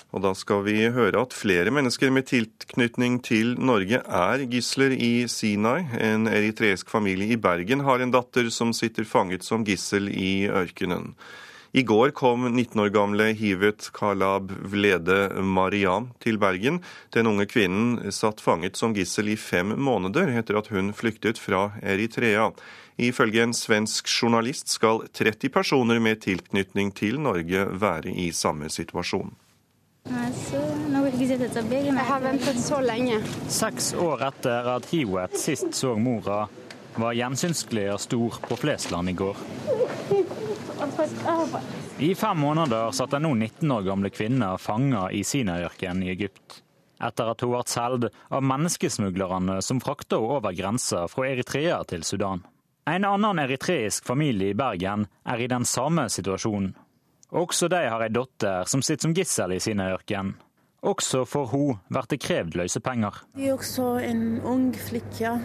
Og da skal vi høre at flere mennesker med tilknytning til Norge er gisler i Sinai. En eritreisk familie i Bergen har en datter som sitter fanget som gissel i ørkenen. I går kom 19 år gamle Hivet Kalab Vlede Mariam til Bergen. Den unge kvinnen satt fanget som gissel i fem måneder etter at hun flyktet fra Eritrea. Ifølge en svensk journalist skal 30 personer med tilknytning til Norge være i samme situasjon. Jeg har ventet så lenge. Seks år etter at Hiwet sist så mora, var gjensynsgleda stor på Flesland i går. I fem måneder satt den nå 19 år gamle kvinnen fanga i Sinaiørkenen i Egypt. Etter at hun ble solgt av menneskesmuglerne som frakta henne over grensa fra Eritrea til Sudan. En annen eritreisk familie i Bergen er i den samme situasjonen. Også de har ei datter som sitter som gissel i sine ørken. Også for hun blir det krevd løsepenger. Det er også en ung flikke.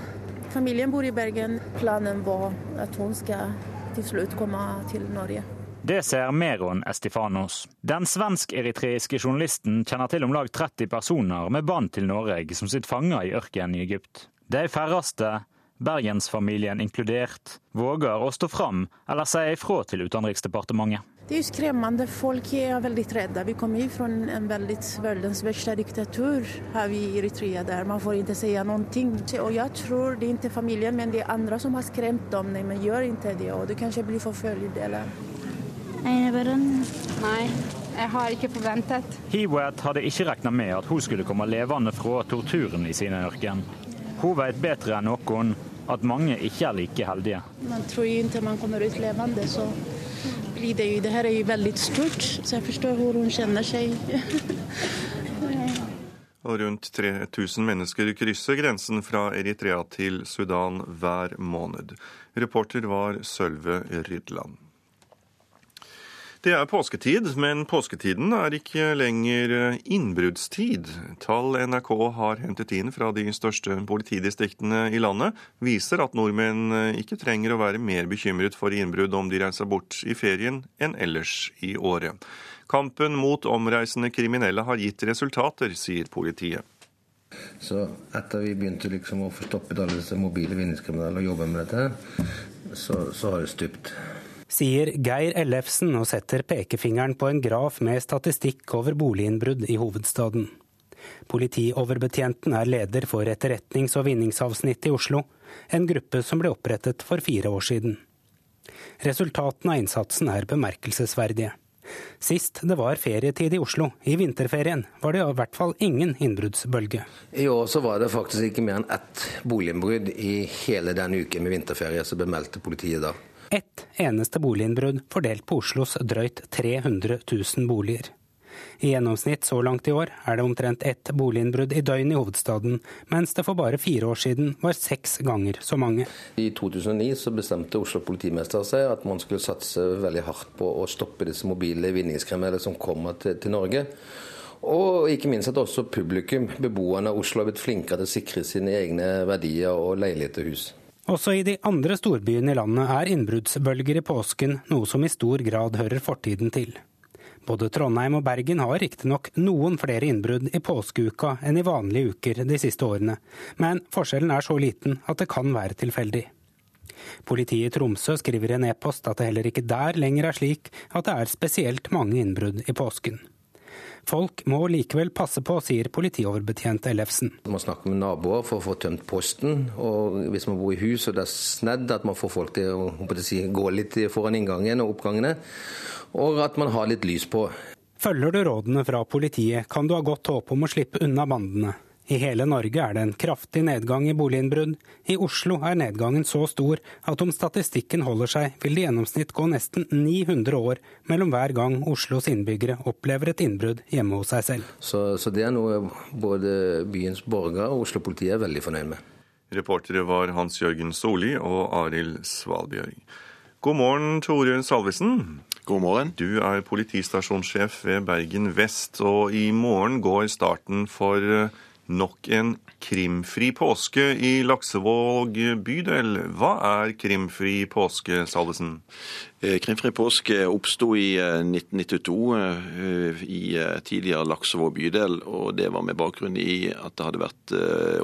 Familien bor i Bergen. Planen var at hun skal til slutt komme til Norge. Det ser Meron Estifanos. Den svensk-eritreiske journalisten kjenner til om lag 30 personer med bånd til Norge som sitter fanga i ørkenen i Egypt. De færreste, bergensfamilien inkludert, våger å stå fram eller si ifra til Utenriksdepartementet. Det er jo skremmende. Folk er veldig redde. Vi kommer jo fra en veldig verdens verste diktatur her i Eritrea, der man får ikke si noe. Og jeg tror det er ikke familien, men det er andre som har skremt dem. Nei, men gjør ikke det, og du kanskje blir forfulgt, eller Nei, jeg har ikke forventet. Hiwet hadde ikke regna med at hun skulle komme levende fra torturen i sine ørken. Hun vet bedre enn noen at mange ikke er like heldige. Man tror ikke man kommer ut levende, så blir det jo Det her er jo veldig stort, så jeg forstår hvor hun kjenner seg. Og rundt 3000 mennesker krysser grensen fra Eritrea til Sudan hver måned. Reporter var Sølve Rydland. Det er påsketid, men påsketiden er ikke lenger innbruddstid. Tall NRK har hentet inn fra de største politidistriktene i landet, viser at nordmenn ikke trenger å være mer bekymret for innbrudd om de reiser bort i ferien enn ellers i året. Kampen mot omreisende kriminelle har gitt resultater, sier politiet. Så etter vi begynte liksom å få stoppet alle disse mobile vinningskriminelle og jobbe med dette, så, så har det stupt sier Geir Ellefsen og setter pekefingeren på en graf med statistikk over boliginnbrudd i hovedstaden. Politioverbetjenten er leder for etterretnings- og vinningsavsnittet i Oslo, en gruppe som ble opprettet for fire år siden. Resultatene av innsatsen er bemerkelsesverdige. Sist det var ferietid i Oslo, i vinterferien, var det i hvert fall ingen innbruddsbølge. I år så var det faktisk ikke mer enn ett boliginnbrudd i hele den uken med vinterferie, som bemeldte politiet da ett eneste boliginnbrudd fordelt på Oslos drøyt 300 000 boliger. I gjennomsnitt så langt i år er det omtrent ett boliginnbrudd i døgnet i hovedstaden, mens det for bare fire år siden var seks ganger så mange. I 2009 så bestemte Oslo politimester seg at man skulle satse veldig hardt på å stoppe disse mobile vinningskriminelle som kommer til, til Norge. Og ikke minst at også publikum, beboerne av Oslo, har blitt flinkere til å sikre sine egne verdier og leiligheter og hus. Også i de andre storbyene i landet er innbruddsbølger i påsken noe som i stor grad hører fortiden til. Både Trondheim og Bergen har riktignok noen flere innbrudd i påskeuka enn i vanlige uker de siste årene, men forskjellen er så liten at det kan være tilfeldig. Politiet i Tromsø skriver i en e-post at det heller ikke der lenger er slik at det er spesielt mange innbrudd i påsken. Folk må likevel passe på, sier politioverbetjent Ellefsen. Man snakker med naboer for å få tømt posten. og Hvis man bor i hus og det er snedd, at man får folk til å si, gå litt foran inngangen og oppgangene. Og at man har litt lys på. Følger du rådene fra politiet, kan du ha godt håp om å slippe unna bandene. I hele Norge er det en kraftig nedgang i boliginnbrudd. I Oslo er nedgangen så stor at om statistikken holder seg, vil det i gjennomsnitt gå nesten 900 år mellom hver gang Oslos innbyggere opplever et innbrudd hjemme hos seg selv. Så, så det er noe både byens borgere og Oslo-politiet er veldig fornøyd med. Reportere var Hans Jørgen Soli og Arild Svalbjørg. God morgen, Torjørn Salvesen. God morgen. Du er politistasjonssjef ved Bergen vest, og i morgen går starten for Nok en krimfri påske i Laksevåg bydel. Hva er krimfri påske, Salvesen? Eh, krimfri påske oppsto i 1992 eh, i tidligere Laksevåg bydel. og Det var med bakgrunn i at det hadde vært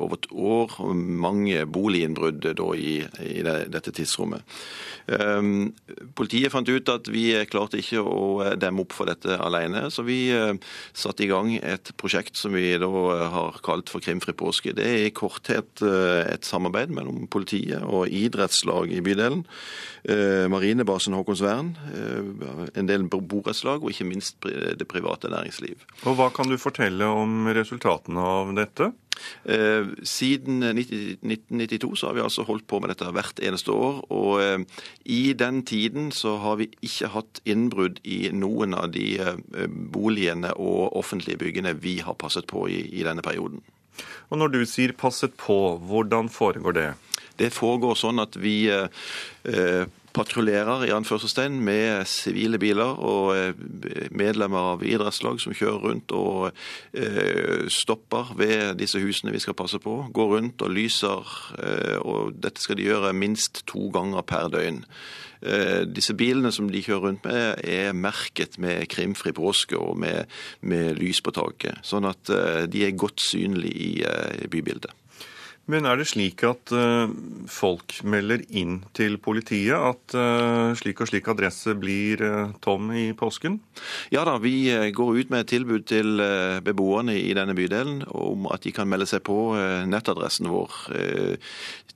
over et år mange boliginnbrudd i, i dette tidsrommet. Politiet fant ut at vi klarte ikke å demme opp for dette alene, så vi satte i gang et prosjekt som vi da har kalt for Krimfri påske. Det er i korthet eh, et samarbeid mellom politiet og idrettslag i bydelen. Eh, marinebasen Håkonsvern, eh, en del borettslag og ikke minst det private næringsliv. Og Hva kan du fortelle om resultatene av dette? Siden 1992 så har vi altså holdt på med dette hvert eneste år. Og i den tiden så har vi ikke hatt innbrudd i noen av de boligene og offentlige byggene vi har passet på i, i denne perioden. Og når du sier 'passet på', hvordan foregår det? Det foregår sånn at vi eh, patruljerer i anførselstegn med sivile biler og eh, medlemmer av idrettslag som kjører rundt og eh, stopper ved disse husene vi skal passe på. Går rundt og lyser, eh, og dette skal de gjøre minst to ganger per døgn. Disse bilene som de kjører rundt med, er merket med krimfri påske og med, med lys på taket. Sånn at de er godt synlige i bybildet. Men er det slik at uh, folk melder inn til politiet at uh, slik og slik adresse blir uh, tom i påsken? Ja da, vi går ut med et tilbud til beboerne i denne bydelen om at de kan melde seg på nettadressen vår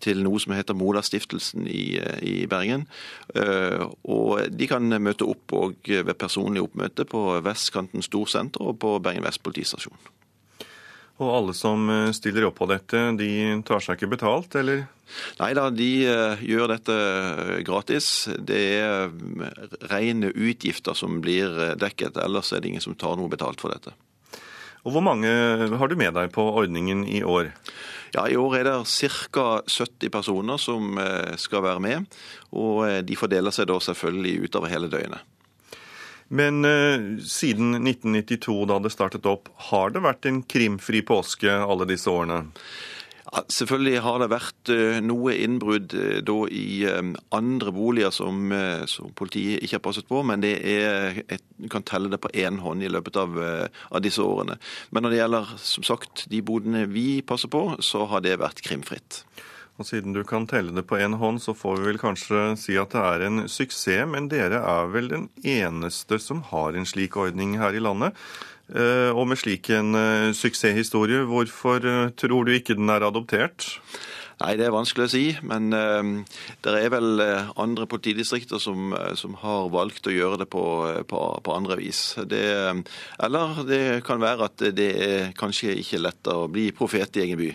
til noe som heter Molastiftelsen i, i Bergen. Og de kan møte opp og ved personlig oppmøte på Vestkanten Storsenter og på Bergen Vest politistasjon. Og alle som eh, stiller opp på dette, de tar seg ikke betalt, eller? Nei da, de uh, gjør dette eh, gratis. Det er rene utgifter som blir dekket, ellers er det ingen som tar noe betalt for dette. Og Hvor mange har du med deg på ordningen i år? Ja, I år er det ca. 70 personer som skal være med. Og de fordeler seg da selvfølgelig utover hele døgnet. Men uh, siden 1992, da det startet opp, har det vært en krimfri påske alle disse årene? Ja, selvfølgelig har det vært uh, noe innbrudd uh, da i andre boliger som, som, politiet ikke har passet på, men det er, du kan telle det på én hånd i løpet av, av, disse årene. Men når det gjelder som sagt, de bodene vi passer på, så har det vært krimfritt. Og siden du kan telle det på én hånd, så får vi vel kanskje si at det er en suksess. Men dere er vel den eneste som har en slik ordning her i landet. Eh, og med slik en eh, suksesshistorie, hvorfor eh, tror du ikke den er adoptert? Nei, det er vanskelig å si. Men det er vel andre politidistrikter som, som, har valgt å gjøre det på, på, på andre vis. Det, eller det kan være at det er kanskje ikke lett å bli profet i egen by.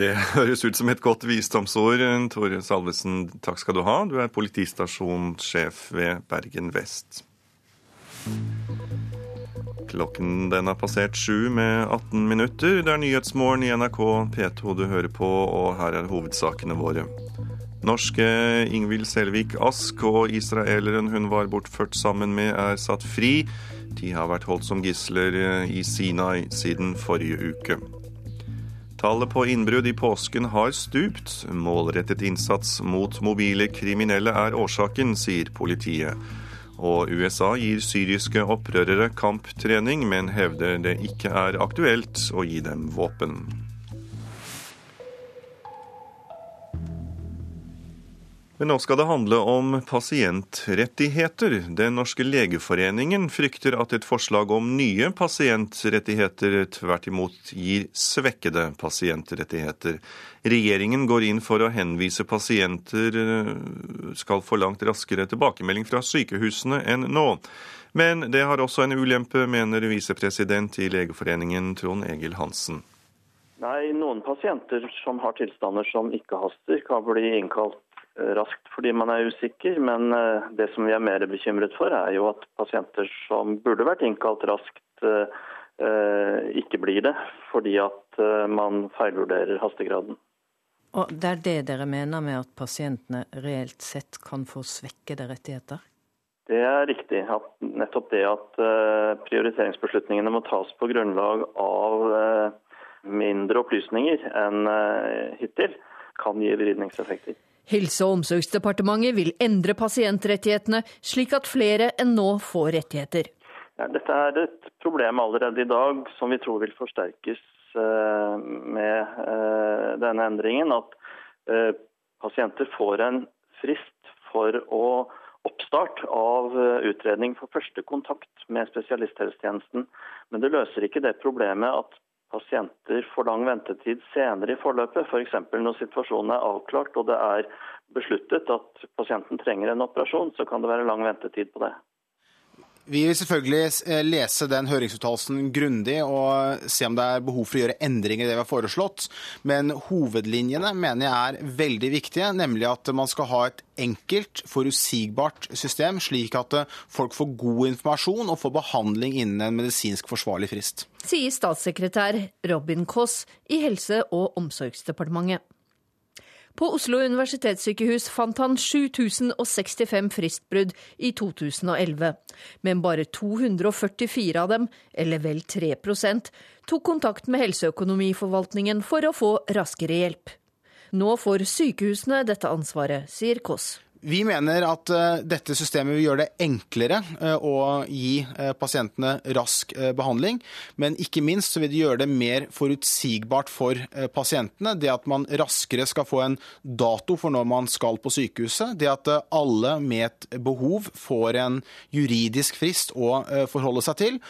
Det høres ut som et godt visdomsord. Tore Salvesen, takk skal du ha. Du er politistasjonssjef ved Bergen vest. Klokken den har passert sju med 18 minutter. Det er Nyhetsmorgen i NRK P2 du hører på, og her er hovedsakene våre. Norske Ingvild Selvik Ask og israeleren hun var bortført sammen med, er satt fri. De har vært holdt som gisler i Sinai siden forrige uke. Tallet på innbrudd i påsken har stupt. Målrettet innsats mot mobile kriminelle er årsaken, sier politiet. Og USA gir syriske opprørere kamptrening, men hevder det ikke er aktuelt å gi dem våpen. Men nå skal det handle om pasientrettigheter. Den norske legeforeningen frykter at et forslag om nye pasientrettigheter tvert imot gir svekkede pasientrettigheter. Regjeringen går inn for å henvise pasienter eh, skal få langt raskere tilbakemelding fra sykehusene enn nå. Men det har også en ulempe, mener visepresident i Legeforeningen Trond Egil Hansen. Nei, Noen pasienter som har tilstander som ikke haster, kan bli innkalt raskt fordi man er usikker. Men eh, det som vi er mer bekymret for, er jo at pasienter som burde vært innkalt raskt, eh, ikke blir det. Fordi at man feilvurderer hastegraden. Og Det er det dere mener med at pasientene reelt sett kan få svekkede rettigheter? Det er riktig. At nettopp det at prioriteringsbeslutningene må tas på grunnlag av mindre opplysninger enn hittil kan gi vridningseffekter. Helse- og omsorgsdepartementet vil endre pasientrettighetene, slik at flere enn nå får rettigheter. Ja, dette er et problem allerede i dag som vi tror vil forsterkes med denne endringen. At pasienter får en frist for å oppstart av utredning for første kontakt med spesialisthelsetjenesten. Men det løser ikke det problemet at pasienter får lang ventetid senere i forløpet. F.eks. For når situasjonen er avklart og det er besluttet at pasienten trenger en operasjon, så kan det være lang ventetid på det. Vi vil selvfølgelig eh, lese den høringsuttalelsen grundig og se om det er behov for å gjøre endringer i det vi har foreslått. Men hovedlinjene mener jeg er veldig viktige, nemlig at man skal ha et enkelt, forutsigbart system, slik at eh, folk får god informasjon og får behandling innen en medisinsk forsvarlig frist. Sier statssekretær Robin Koss i Helse- og omsorgsdepartementet. På Oslo universitetssykehus fant han 7065 fristbrudd i 2011, men bare 244 av dem, eller vel 3% tok kontakt med Helseøkonomiforvaltningen for å få raskere hjelp. Nå får sykehusene dette ansvaret, sier Kåss. Vi mener at uh, dette systemet vil gjøre det enklere uh, å gi uh, pasientene rask behandling. Men ikke minst vil det gjøre det mer forutsigbart for pasientene. Det at man raskere skal få en dato for når man skal på sykehuset. Det at alle med et behov får en juridisk frist å forholde seg til.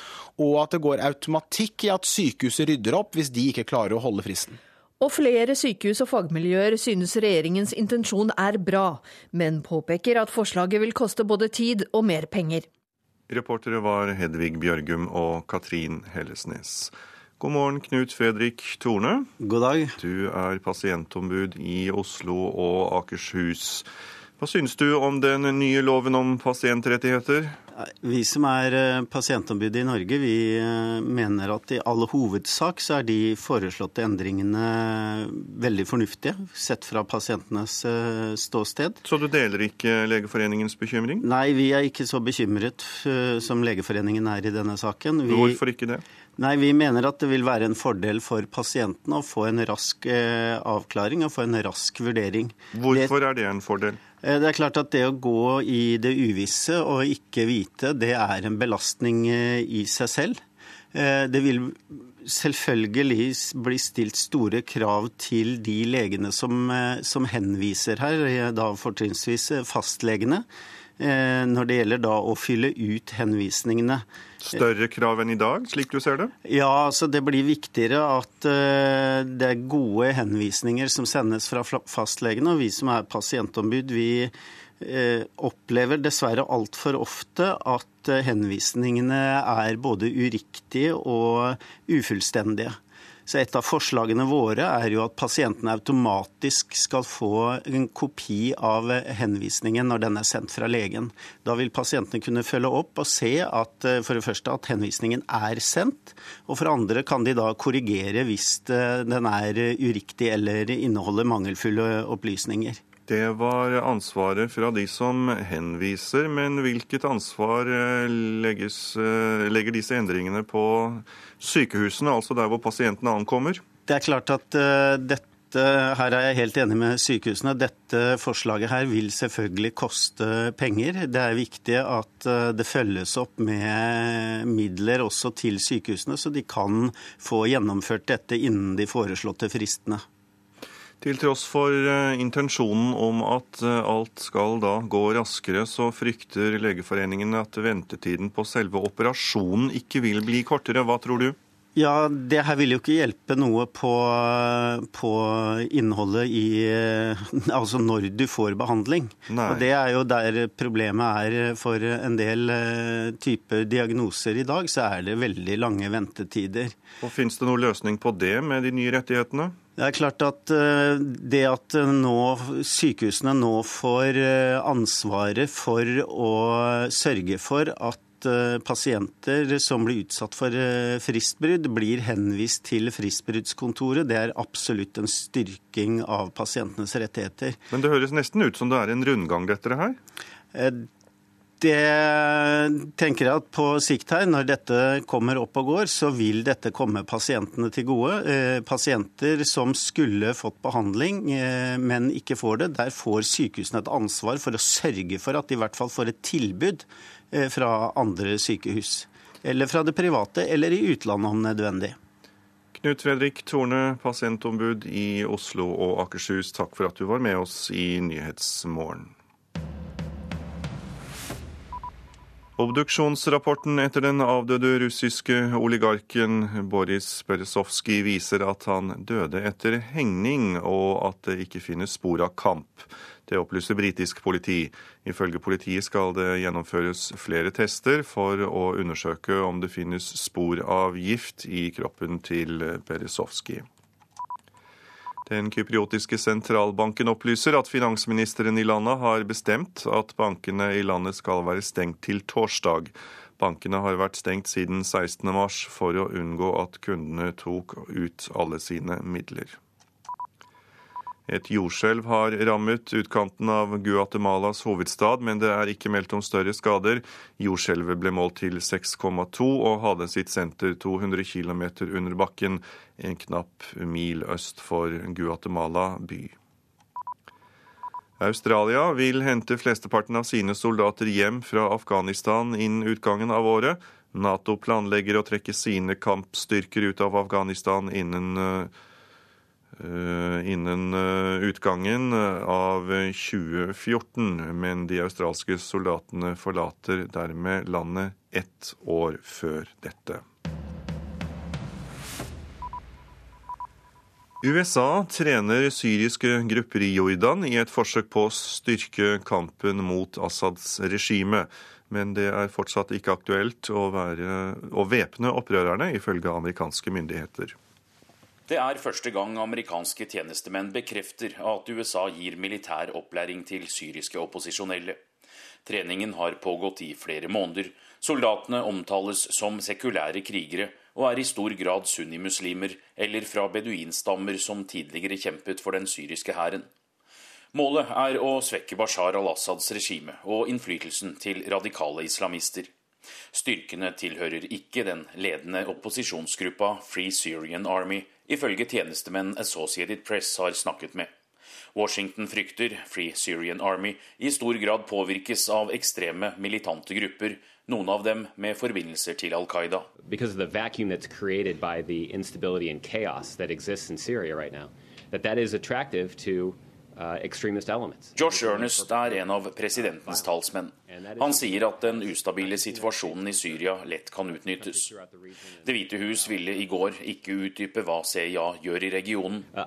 Og at det går automatikk i at sykehuset rydder opp hvis de ikke klarer å holde fristen. Og flere sykehus og fagmiljøer synes regjeringens intensjon er bra, men påpeker at forslaget vil koste både tid og mer penger. Reportere var Hedvig Bjørgum og Katrin Hellesnes. God morgen, Knut Fredrik Torne. God dag. Du er pasientombud i Oslo og Akershus. Hva syns du om den nye loven om pasientrettigheter? Vi som er pasientombudet i Norge, vi eh, mener at i all hovedsak så er de foreslåtte endringene veldig fornuftige, sett fra pasientenes eh, ståsted. Så du deler ikke Legeforeningens bekymring? Nei, vi er ikke så bekymret som Legeforeningen er i denne saken. Vi... Hvorfor ikke det? Nei, Vi mener at det vil være en fordel for pasientene å få en rask avklaring og få en rask vurdering. Hvorfor er det en fordel? Eh, det er klart at det å gå i det uvisse og ikke vite, det er en belastning eh, i seg selv. Eh, det vil selvfølgelig bli stilt store krav til de legene som, som henviser her, da fortrinnsvis fastlegene. Eh, når det gjelder da å fylle ut henvisningene. Større krav enn i dag, slik du ser det? Ja, altså det blir viktigere at eh, det er gode henvisninger som sendes fra fastlegene. Og vi som er pasientombud, vi eh, opplever dessverre altfor ofte at henvisningene er både uriktige og ufullstendige. Så Et av forslagene våre er jo at pasientene automatisk skal få en kopi av henvisningen når den er sendt fra legen. Da vil pasientene kunne følge opp og se at eh, for det første at henvisningen er sendt, og for andre kan de da korrigere hvis eh, den er uriktig eller inneholder mangelfulle opplysninger. Det var ansvaret fra de som henviser, men hvilket ansvar eh, legges, eh, legger disse endringene på sykehusene, altså der hvor pasientene ankommer? Det er klart at uh, dette her er jeg helt enig med sykehusene. Dette forslaget her vil selvfølgelig koste penger. Det er viktig at det følges opp med midler også til sykehusene, så de kan få gjennomført dette innen de foreslåtte fristene. Til tross for eh, intensjonen om at eh, alt skal da gå raskere, så frykter Legeforeningen at ventetiden på selve operasjonen ikke vil bli kortere. Hva tror du? Ja, Det her vil jo ikke hjelpe noe på, på innholdet i Altså når du får behandling. Nei. Og Det er jo der problemet er for en del eh, typer diagnoser i dag. Så er det veldig lange ventetider. Og Fins det noen løsning på det med de nye rettighetene? Det er klart at eh, det at nå, sykehusene nå får eh, ansvaret for å sørge for at eh, pasienter som blir utsatt for fristbrudd, blir henvist til fristbruddskontoret. Det er absolutt en styrking av pasientenes rettigheter. Men det høres nesten ut som det er en rundgang, dette her? Det tenker jeg at på sikt her, når dette kommer opp og går, så vil dette komme pasientene til gode. Eh, pasienter som skulle fått behandling, eh, men ikke får det, der får sykehusene et ansvar for å sørge for at de i hvert fall får et tilbud eh, fra andre sykehus. Eller fra det private, eller i utlandet om nødvendig. Knut Fredrik Torne, pasientombud i Oslo og Akershus, takk for at du var med oss i Nyhetsmorgen. Obduksjonsrapporten etter den avdøde russiske oligarken Boris Berezovskij viser at han døde etter hengning, og at det ikke finnes spor av kamp. Det opplyser britisk politi. Ifølge politiet skal det gjennomføres flere tester for å undersøke om det finnes spor av gift i kroppen til Berezovskij. Den kypriotiske sentralbanken opplyser at finansministeren i landet har bestemt at bankene i landet skal være stengt til torsdag. Bankene har vært stengt siden 16.3 for å unngå at kundene tok ut alle sine midler. Et jordskjelv har rammet utkanten av Guatemalas hovedstad, men det er ikke meldt om større skader. Jordskjelvet ble målt til 6,2 og hadde sitt senter 200 km under bakken, en knapp mil øst for Guatemala by. Australia vil hente flesteparten av sine soldater hjem fra Afghanistan innen utgangen av året. Nato planlegger å trekke sine kampstyrker ut av Afghanistan innen Eh, innen eh, utgangen av 2014, men de australske soldatene forlater dermed landet ett år før dette. USA trener syriske grupper i Jordan i et forsøk på å styrke kampen mot Assads regime. Men det er fortsatt ikke aktuelt å, være, væpne opprørerne, ifølge amerikanske myndigheter. Det er første gang amerikanske tjenestemenn bekrefter at USA gir militær opplæring til syriske opposisjonelle. Treningen har pågått i flere måneder. Soldatene omtales som sekulære krigere og er i stor grad sunnimuslimer eller fra beduinstammer som tidligere kjempet for den syriske hæren. Målet er å svekke Bashar al-Assads regime og innflytelsen til radikale islamister. Styrkene tilhører ikke den ledende opposisjonsgruppa Free Syrian Army, ifølge tjenestemenn Associated Press har snakket med. Washington frykter Free Syrian Army i stor grad påvirkes av ekstreme militante grupper, noen av dem med forbindelser til Al Qaida. That that is attractive to Josh Ernest er en av presidentens talsmenn. Han sier at den ustabile situasjonen i Syria lett kan utnyttes. Det hvite hus ville i går ikke utdype hva CIA gjør i regionen. Uh,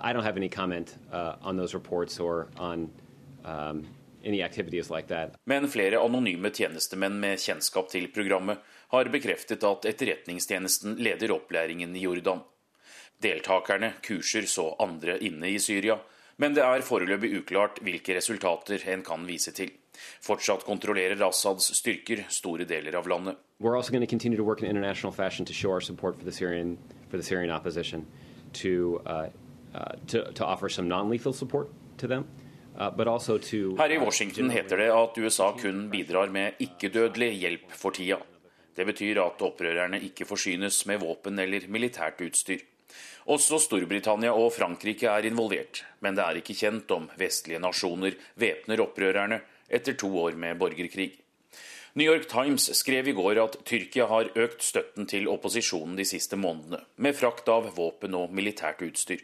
um, Men flere anonyme tjenestemenn med kjennskap til programmet har bekreftet at Etterretningstjenesten leder opplæringen i Jordan. Deltakerne kurser så andre inne i Syria men det er foreløpig uklart hvilke resultater en kan vise til. Fortsatt kontrollerer Assads styrker store deler av landet. We're also going to continue to work in international fashion to show our support for the Syrian, for the Syrian opposition, to, uh, uh, to, to offer some non-lethal support to them. Uh, Her i Washington heter det at USA kun bidrar med ikke-dødelig hjelp for tida. Det betyr at opprørerne ikke forsynes med våpen eller militært utstyr. Også Storbritannia og Frankrike er involvert, men det er ikke kjent om vestlige nasjoner væpner opprørerne etter to år med borgerkrig. New York Times skrev i går at Tyrkia har økt støtten til opposisjonen de siste månedene, med frakt av våpen og militært utstyr.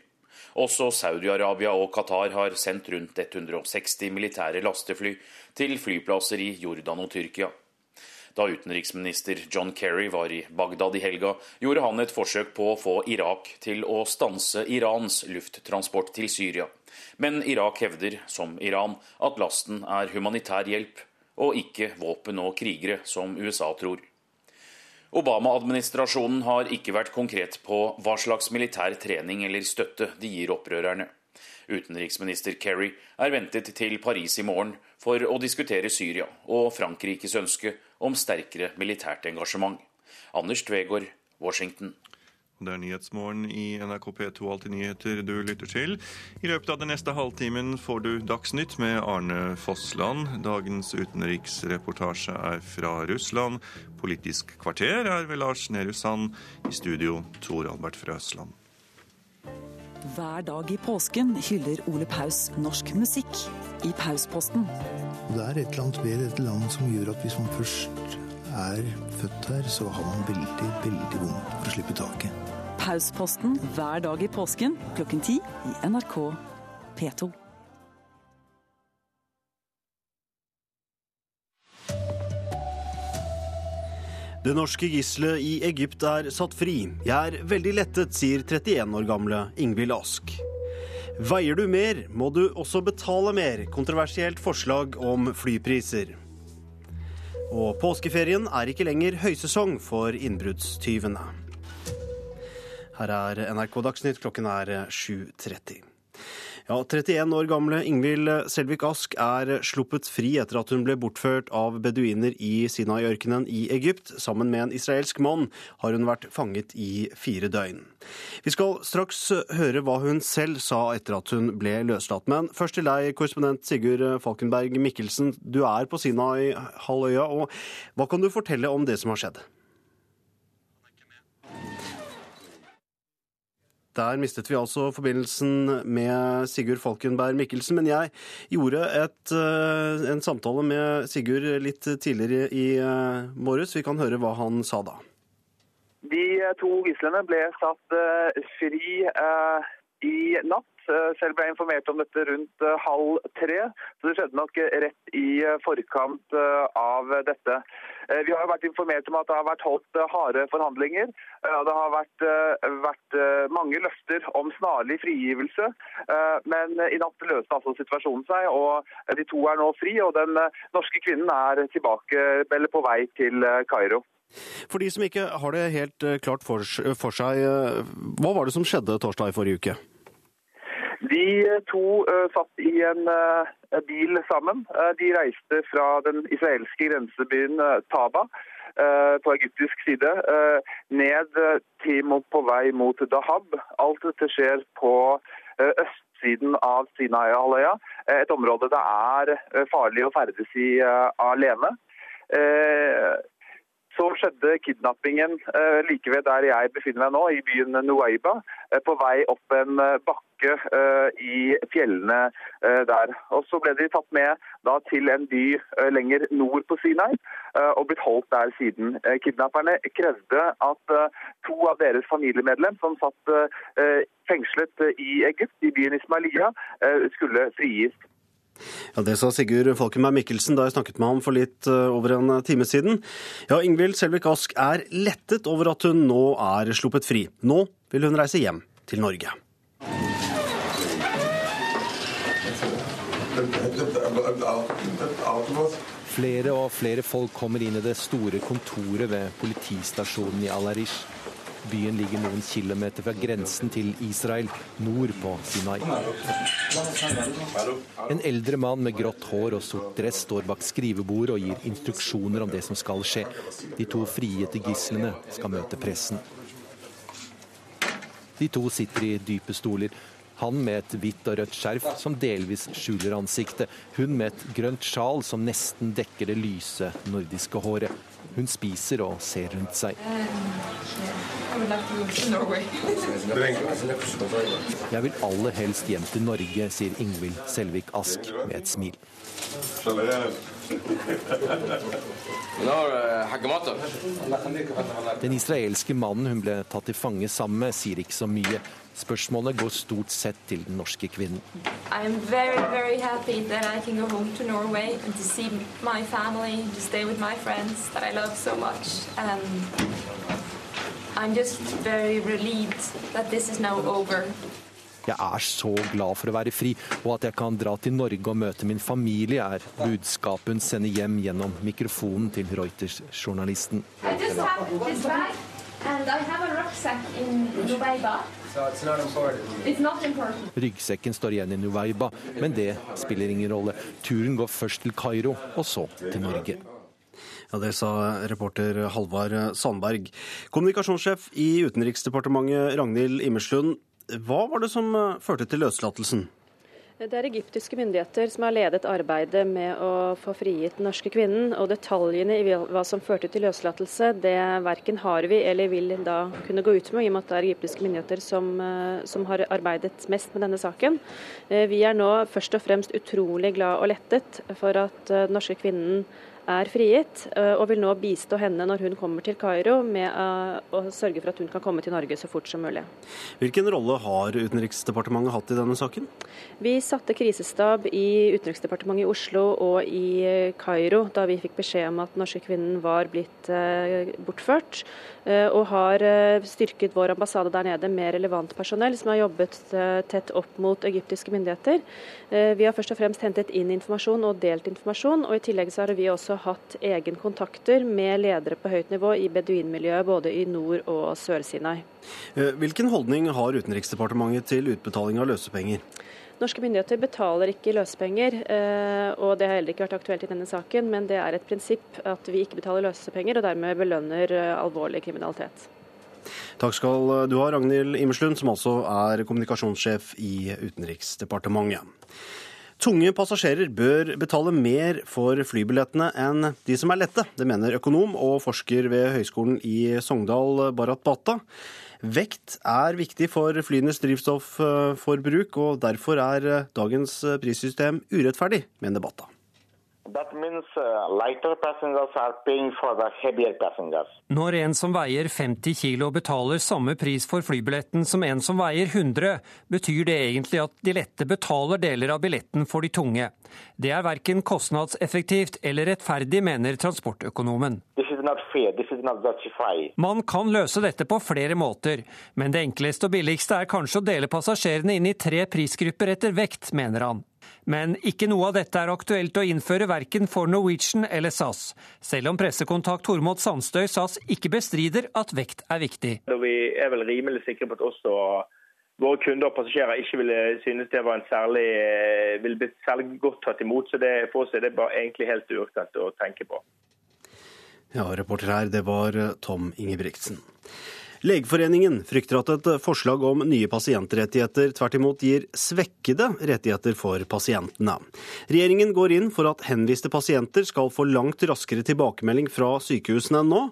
Også Saudi-Arabia og Qatar har sendt rundt 160 militære lastefly til flyplasser i Jordan og Tyrkia. Da utenriksminister John Kerry var i Bagdad i helga, gjorde han et forsøk på å få Irak til å stanse Irans lufttransport til Syria. Men Irak hevder, som Iran, at lasten er humanitær hjelp og ikke våpen og krigere, som USA tror. Obama-administrasjonen har ikke vært konkret på hva slags militær trening eller støtte de gir opprørerne. Utenriksminister Kerry er ventet til Paris i morgen for å diskutere Syria og Frankrikes ønske om sterkere militært engasjement. Anders Tvegård, Washington. Det er Nyhetsmorgen i NRK P2 Alltid nyheter du lytter til. I løpet av den neste halvtimen får du Dagsnytt med Arne Fossland. Dagens utenriksreportasje er fra Russland. Politisk kvarter er ved Lars Nehru Sand. I studio Tor Albert Frøsland. Hver dag i påsken hyller Ole Paus norsk musikk i Pausposten. Det er et eller annet ved dette landet som gjør at hvis man først er født her, så har man veldig, veldig vondt for å slippe taket. Pausposten hver dag i påsken klokken ti i NRK P2. Det norske gisselet i Egypt er satt fri. Jeg er veldig lettet, sier 31 år gamle Ingvild Ask. Veier du mer, må du også betale mer. Kontroversielt forslag om flypriser. Og påskeferien er ikke lenger høysesong for innbruddstyvene. Her er NRK Dagsnytt, klokken er 7.30. Ja, 31 år gamle Ingvild Selvik Ask er sluppet fri etter at hun ble bortført av beduiner i Sinai-ørkenen i Egypt. Sammen med en israelsk mann har hun vært fanget i fire døgn. Vi skal straks høre hva hun selv sa etter at hun ble løslatt. Men først til deg, korrespondent Sigurd Falkenberg Mikkelsen. Du er på Sinai-halvøya, og hva kan du fortelle om det som har skjedd? Der mistet vi altså forbindelsen med Sigurd Falkenberg Mikkelsen. Men jeg gjorde et, eh, en samtale med Sigurd litt tidligere i eh, morges. Vi kan høre hva han sa da. De to gislene ble satt eh, fri i natt. Selv ble jeg informert om dette rundt halv tre, så det skjedde nok rett i forkant av dette. Eh, vi har vært informert om at det har vært holdt eh, harde forhandlinger. Eh, det har vært, vært mange løfter om snarlig frigivelse. Men i natt løste altså situasjonen seg, og de to er nå fri. Og den norske kvinnen er tilbake, eller på vei til Kairo. For de som ikke har det helt klart for seg, hva var det som skjedde torsdag i forrige uke? De to uh, satt i en uh, bil sammen. De reiste fra den israelske grensebyen Taba på egyptisk side ned til på vei mot Dahab. Alt dette skjer på østsiden av Sinai-halvøya, et område det er farlig å ferdes i alene. Så skjedde kidnappingen eh, like ved der jeg befinner meg nå, i byen Nuaiba, eh, på vei opp en eh, bakke i fjellene der. Og Så ble de tatt med da, til en by lenger nord på Sinai og blitt holdt der siden. Kidnapperne krevde at to av deres familiemedlem, som satt fengslet i Egypt, i byen Ismailia, skulle frigis. Ja, Det sa Sigurd Falkenberg Mikkelsen da jeg snakket med ham for litt eh, over en time siden. Ja, Ingvild Selvik Ask er lettet over at hun nå er sluppet fri. Nå vil hun reise hjem til Norge. Flere og flere folk kommer inn i det store kontoret ved politistasjonen i Al-Arish. Byen ligger noen kilometer fra grensen til Israel, nord på Sinai. En eldre mann med grått hår og sort dress står bak skrivebordet og gir instruksjoner om det som skal skje. De to frigitte gislene skal møte pressen. De to sitter i dype stoler. Han med et hvitt og rødt skjerf som delvis skjuler ansiktet. Hun med et grønt sjal som nesten dekker det lyse nordiske håret. Hun spiser og ser rundt seg. Jeg vil aller helst hjem til Norge, sier Ingvild Selvik Ask med et smil. Den israelske mannen hun ble tatt til fange sammen med, sier ikke så mye. Spørsmålet går stort sett til den norske kvinnen. Very, very so I'm just very relieved that this is now over. Jeg er så glad for å være fri, og at jeg kan dra til Norge og møte min familie, er budskapet hun sender hjem gjennom mikrofonen til Reuters-journalisten. Ryggsekken står igjen i Nuveiba, men det spiller ingen rolle. Turen går først til Kairo, og så til Norge. Ja, Det sa reporter Halvard Sandberg. Kommunikasjonssjef i Utenriksdepartementet Ragnhild Immerslund, hva var det som førte til løslatelsen? Det er egyptiske myndigheter som har ledet arbeidet med å få frigitt den norske kvinnen. Og detaljene i hva som førte til løslatelse, det verken har vi eller vil da kunne gå ut med, i og med at det er egyptiske myndigheter som, eh, som har arbeidet mest med denne saken. Eh, vi er nå først og fremst utrolig glad og lettet for at eh, den norske kvinnen er frigitt, og vil nå bistå henne når hun kommer til Kairo med å sørge for at hun kan komme til Norge så fort som mulig. Hvilken rolle har Utenriksdepartementet hatt i denne saken? Vi satte krisestab i Utenriksdepartementet i Oslo og i eh, Kairo da vi fikk beskjed om at den norske kvinnen var blitt eh, bortført, eh, og har styrket vår ambassade der nede med relevant personell som har jobbet tett opp mot egyptiske myndigheter. Vi har først og fremst hentet inn informasjon og delt informasjon, og i tillegg så har vi også hatt egen kontakter med ledere på høyt nivå i beduinmiljøet både i Nord- og Sør-Sinai. Hvilken holdning har Utenriksdepartementet til utbetaling av løsepenger? Norske myndigheter betaler ikke løsepenger, eh, og det har heller ikke vært aktuelt i denne saken. Men det er et prinsipp at vi ikke betaler løsepenger, og dermed belønner eh, alvorlig kriminalitet. Takk skal du ha, Ragnhild Immerslund, som altså er kommunikasjonssjef i Utenriksdepartementet. Tunge passasjerer bør betale mer for flybillettene enn de som er lette. Det mener økonom og forsker ved Høgskolen i Sogndal, Barat Bata. Vekt er viktig for flyenes drivstofforbruk, og derfor er dagens prissystem urettferdig, mener Batta. Når en som veier 50 kilo betaler samme pris for flybilletten som en som veier 100, betyr det egentlig at de lette betaler deler av billetten for de tunge. Det er verken kostnadseffektivt eller rettferdig, mener transportøkonomen. Man kan løse dette på flere måter, men det enkleste og billigste er kanskje å dele passasjerene inn i tre prisgrupper etter vekt, mener han. Men ikke noe av dette er aktuelt å innføre verken for Norwegian eller SAS, selv om pressekontakt Tormod Sandstøy SAS ikke bestrider at vekt er viktig. Vi er vel rimelig sikre på at også våre kunder og passasjerer ikke ville synes det var en særlig, ville blitt særlig godt tatt imot. Så det, for oss er det bare egentlig helt uaktuelt å tenke på. Ja, reporter her, det var Tom Ingebrigtsen. Legeforeningen frykter at et forslag om nye pasientrettigheter tvert imot gir svekkede rettigheter for pasientene. Regjeringen går inn for at henviste pasienter skal få langt raskere tilbakemelding fra sykehusene enn nå,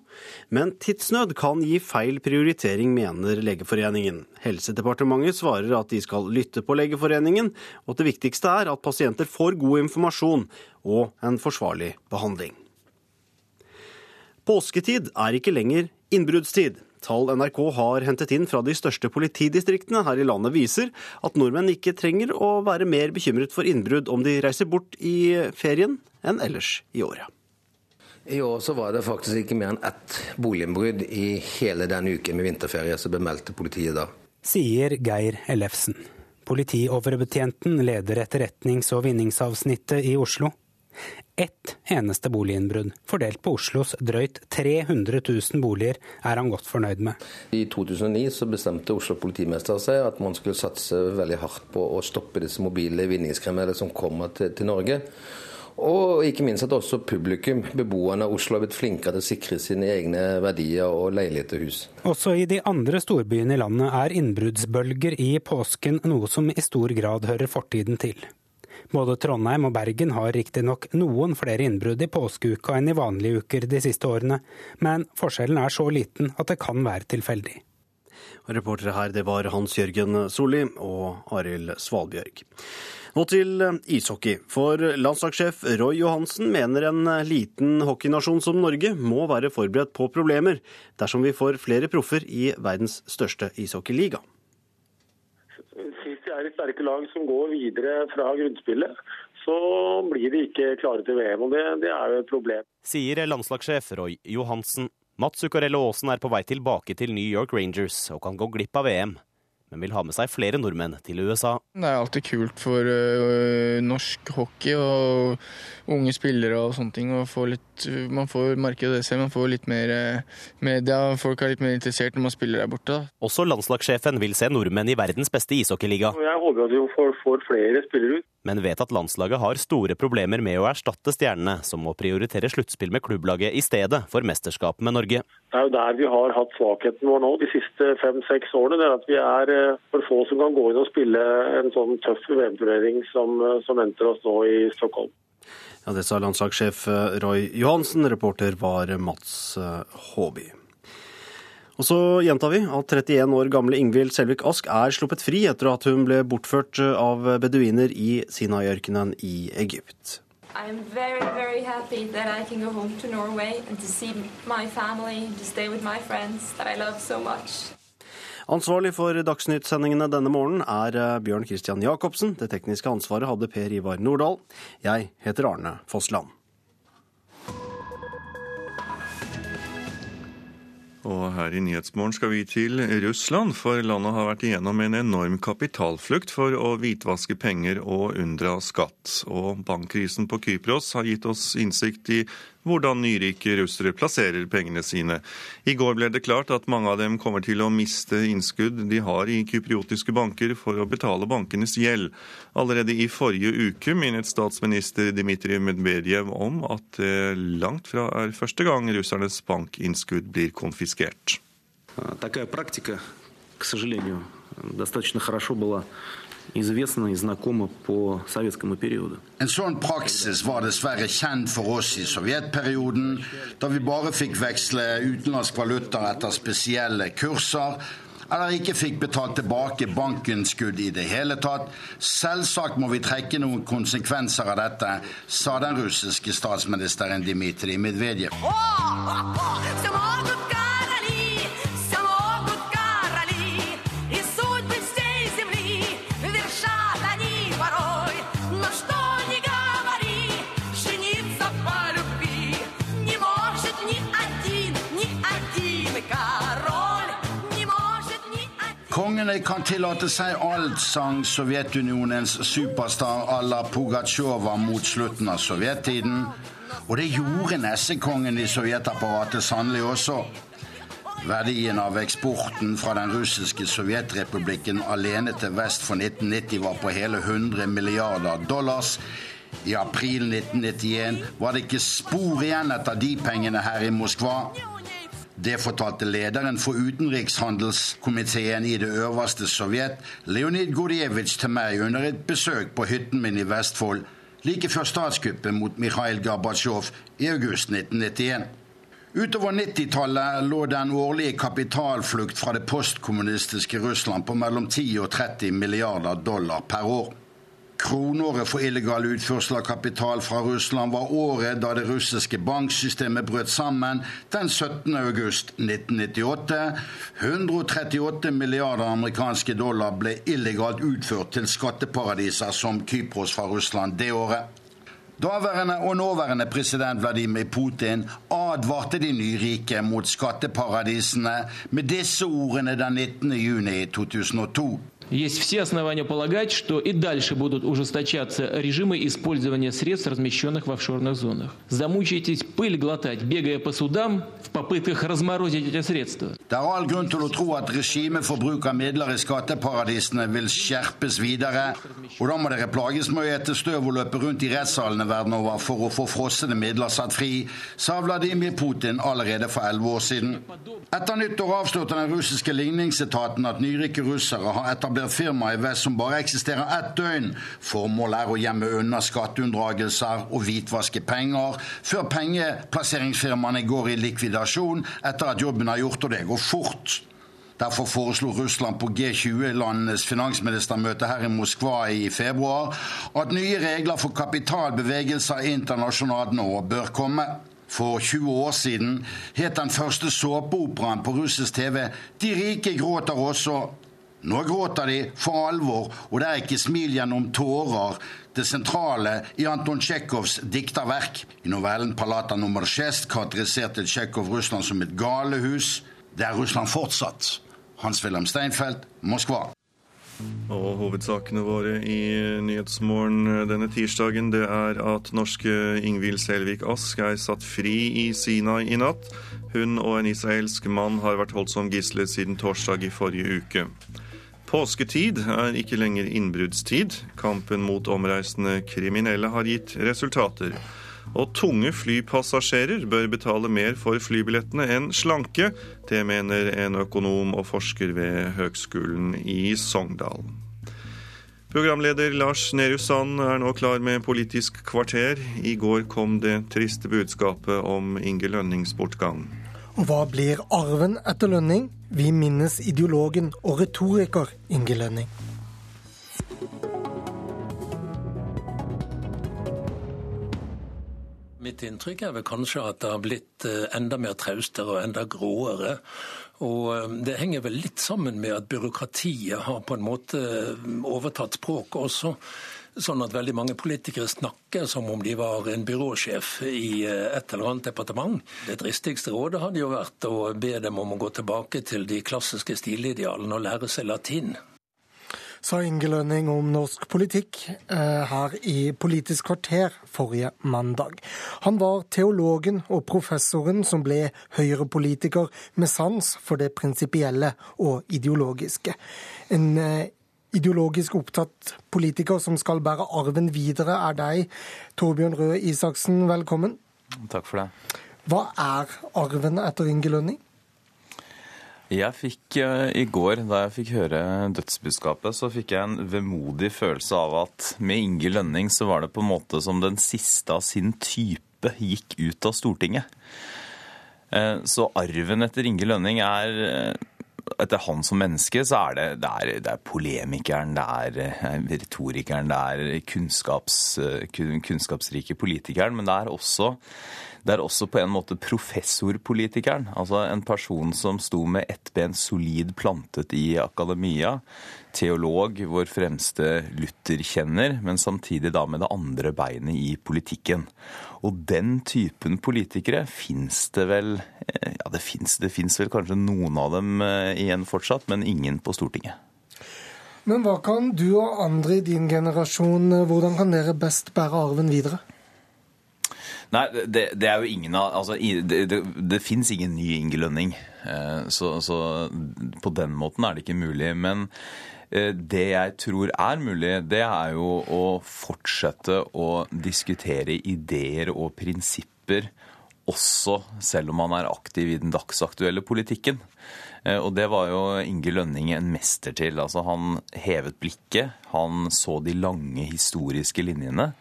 men tidsnød kan gi feil prioritering, mener Legeforeningen. Helsedepartementet svarer at de skal lytte på Legeforeningen, og at det viktigste er at pasienter får god informasjon og en forsvarlig behandling. Påsketid er ikke lenger innbruddstid. Tall NRK har hentet inn fra de største politidistriktene her i landet viser at nordmenn ikke trenger å være mer bekymret for innbrudd om de reiser bort i ferien enn ellers i året. I år så var det faktisk ikke mer enn ett boliginnbrudd i hele den uken med vinterferie som ble meldt til politiet da. Sier Geir Ellefsen. Politioverbetjenten leder etterretnings- og vinningsavsnittet i Oslo ett eneste boliginnbrudd, fordelt på Oslos drøyt 300 000 boliger, er han godt fornøyd med. I 2009 så bestemte Oslo politimester seg at man skulle satse veldig hardt på å stoppe disse mobile vinningskriminelle som kommer til, til Norge. Og ikke minst at også publikum, beboerne av Oslo, har blitt flinkere til å sikre sine egne verdier og leiligheter og hus. Også i de andre storbyene i landet er innbruddsbølger i påsken noe som i stor grad hører fortiden til. Både Trondheim og Bergen har riktignok noen flere innbrudd i påskeuka enn i vanlige uker de siste årene, men forskjellen er så liten at det kan være tilfeldig. Reportere her, det var Hans Jørgen Solli og Arild Svalbjørg. Nå til ishockey. For landslagssjef Roy Johansen mener en liten hockeynasjon som Norge må være forberedt på problemer dersom vi får flere proffer i verdens største ishockeyliga er i sterke lag som går videre fra grunnspillet, så blir de ikke klare til VM. og Det, det er jo et problem. Sier landslagssjef Roy Johansen. Mats Zuccarello Aasen er på vei tilbake til New York Rangers og kan gå glipp av VM men vil ha med seg flere nordmenn til USA. Det er alltid kult for uh, norsk hockey og unge spillere og sånne ting. Og få litt, man får merke det selv, man får litt mer uh, media. Folk er litt mer interessert når man spiller der borte. Da. Også landslagssjefen vil se nordmenn i verdens beste ishockeyliga. Jeg håper at vi får, får flere spillere ut. Men vet at landslaget har store problemer med å erstatte stjernene, som må prioritere sluttspill med klubblaget i stedet for mesterskap med Norge. Det er jo der vi har hatt svakheten vår nå de siste fem-seks årene. det er At vi er eh, for få som kan gå inn og spille en sånn tøff VM-turnering som, eh, som venter oss nå i Stockholm. Ja, Det sa landslagssjef eh, Roy Johansen. Reporter var Mats Håby. Og så gjentar vi at 31 år gamle Ingvild Selvik Ask er sluppet fri etter at hun ble bortført av beduiner i Sinai-ørkenen i Egypt. I'm very, very happy that I can go home to Norway and to see my family, to stay with my friends that I love so much. Ansvarlig for Dagsnytt-sendingene denne morgenen er eh, Bjørn Christian Jacobsen. Det tekniske ansvaret hadde Per Ivar Nordahl. Jeg heter Arne Fossland. Og her i Nyhetsmorgen skal vi til Russland, for landet har vært igjennom en enorm kapitalflukt for å hvitvaske penger og unndra skatt. Og bankkrisen på Kypros har gitt oss innsikt i hvordan nyrike russere plasserer pengene sine. I går ble det klart at mange av dem kommer til å miste innskudd de har i kypriotiske banker for å betale bankenes gjeld. Allerede i forrige uke minnet statsminister Dmitrij Medvedev om at det langt fra er første gang russernes bankinnskudd blir konfiskert. Такая практика, к сожалению, достаточно хорошо была en sånn praksis var dessverre kjent for oss i sovjetperioden, da vi bare fikk veksle utenlandsk valuta etter spesielle kurser, eller ikke fikk betalt tilbake bankinnskudd i det hele tatt. Selvsagt må vi trekke noen konsekvenser av dette, sa den russiske statsministeren Dmitrij Medvedev. Oh, oh, oh, Kongene kan tillate seg alt, sang Sovjetunionens superstar à la Pugatsjova mot slutten av sovjettiden. Og det gjorde nessekongen i sovjetapparatet sannelig også. Verdien av eksporten fra den russiske sovjetrepublikken alene til vest for 1990 var på hele 100 milliarder dollars. I april 1991 var det ikke spor igjen etter de pengene her i Moskva. Det fortalte lederen for utenrikshandelskomiteen i det øverste Sovjet, Leonid Gurjevitsj, til meg under et besøk på hytten min i Vestfold like før statskuppet mot Mikhail Gorbatsjov i august 1991. Utover 90-tallet lå den årlige kapitalflukt fra det postkommunistiske Russland på mellom 10 og 30 milliarder dollar per år. Kronåret for illegal utførsel av kapital fra Russland var året da det russiske banksystemet brøt sammen den 17. august 1998. 138 milliarder amerikanske dollar ble illegalt utført til skatteparadiser som Kypros fra Russland det året. Daværende og nåværende president Vladimir Putin advarte de nyrike mot skatteparadisene med disse ordene den 19. Juni 2002. Есть все основания полагать, что и дальше будут ужесточаться режимы использования средств, размещенных в офшорных зонах. Замучаетесь пыль глотать, бегая по судам в попытках разморозить эти средства. Er Vladimir Putin allerede for elleve år siden. Etter nyttår avslørte den russiske ligningsetaten at nyrike russere har etablert etablert firma i vest som bare eksisterer ett døgn. Formålet er å gjemme unna skatteunndragelser og hvitvaske penger, før pengeplasseringsfirmaene går i likvidasjon etter at jobben er gjort, og det går fort. Derfor foreslo Russland på G20-landenes finansministermøte her i Moskva i februar at nye regler for kapitalbevegelser internasjonalt nå bør komme. For 20 år siden het den første såpeoperaen på russisk TV 'De rike gråter også'. Nå gråter de for alvor, og det er ikke smil gjennom tårer. Det sentrale i Anton Tsjekhovs dikterverk. I novellen 'Palata nummer 6' karakteriserte Tsjekhov Russland som et galehus. Det er Russland fortsatt. Hans-Wilhelm Steinfeld, Moskva. Og hovedsakene våre i Nyhetsmorgen denne tirsdagen det er at norske Ingvild Selvik Ask er satt fri i Sinai i natt. Hun og en israelsk mann har vært holdt som gisler siden torsdag i forrige uke. Påsketid er ikke lenger innbruddstid. Kampen mot omreisende kriminelle har gitt resultater. Og tunge flypassasjerer bør betale mer for flybillettene enn slanke. Det mener en økonom og forsker ved Høgskolen i Sogndal. Programleder Lars Nehru Sand er nå klar med Politisk kvarter. I går kom det triste budskapet om Inge Lønnings bortgang. Hva blir arven etter Lønning? Vi minnes ideologen og retoriker Inge Lønning. Mitt inntrykk er vel kanskje at det har blitt eh, enda mer traustere og enda gråere. Og eh, det henger vel litt sammen med at byråkratiet har på en måte eh, overtatt språket også. Sånn at veldig mange politikere snakker som om de var en byråsjef i et eller annet departement. Det dristigste rådet hadde jo vært å be dem om å gå tilbake til de klassiske stilidealene og lære seg latin sa Inge Lønning om norsk politikk eh, her i Politisk kvarter forrige mandag. Han var teologen og professoren som ble høyrepolitiker med sans for det prinsipielle og ideologiske. En eh, ideologisk opptatt politiker som skal bære arven videre, er deg, Torbjørn Røe Isaksen. Velkommen. Takk for det. Hva er arven etter Inge Lønning? Jeg fikk eh, I går, da jeg fikk høre dødsbudskapet, så fikk jeg en vemodig følelse av at med Inge Lønning så var det på en måte som den siste av sin type gikk ut av Stortinget. Eh, så arven etter Inge Lønning er eh, etter han som menneske, så er det, det, er, det er polemikeren, det er retorikeren, det er kunnskaps, kunnskapsrike politikeren, men det er også det er også på en måte professorpolitikeren. Altså en person som sto med ett ben solid plantet i akademia. Teolog, vår fremste Luther-kjenner, men samtidig da med det andre beinet i politikken. Og den typen politikere fins det vel eh, Ja, det fins vel kanskje noen av dem eh, igjen fortsatt, men ingen på Stortinget. Men hva kan du og andre i din generasjon, eh, hvordan kan dere best bære arven videre? Nei, det, det, er jo ingen av altså, Det, det, det fins ingen ny Inge Lønning. Så, så, på den måten er det ikke mulig. Men det jeg tror er mulig, det er jo å fortsette å diskutere ideer og prinsipper også selv om man er aktiv i den dagsaktuelle politikken. Eh, og det var jo Inge Lønning en mester til. Altså, han hevet blikket, han så de lange historiske linjene.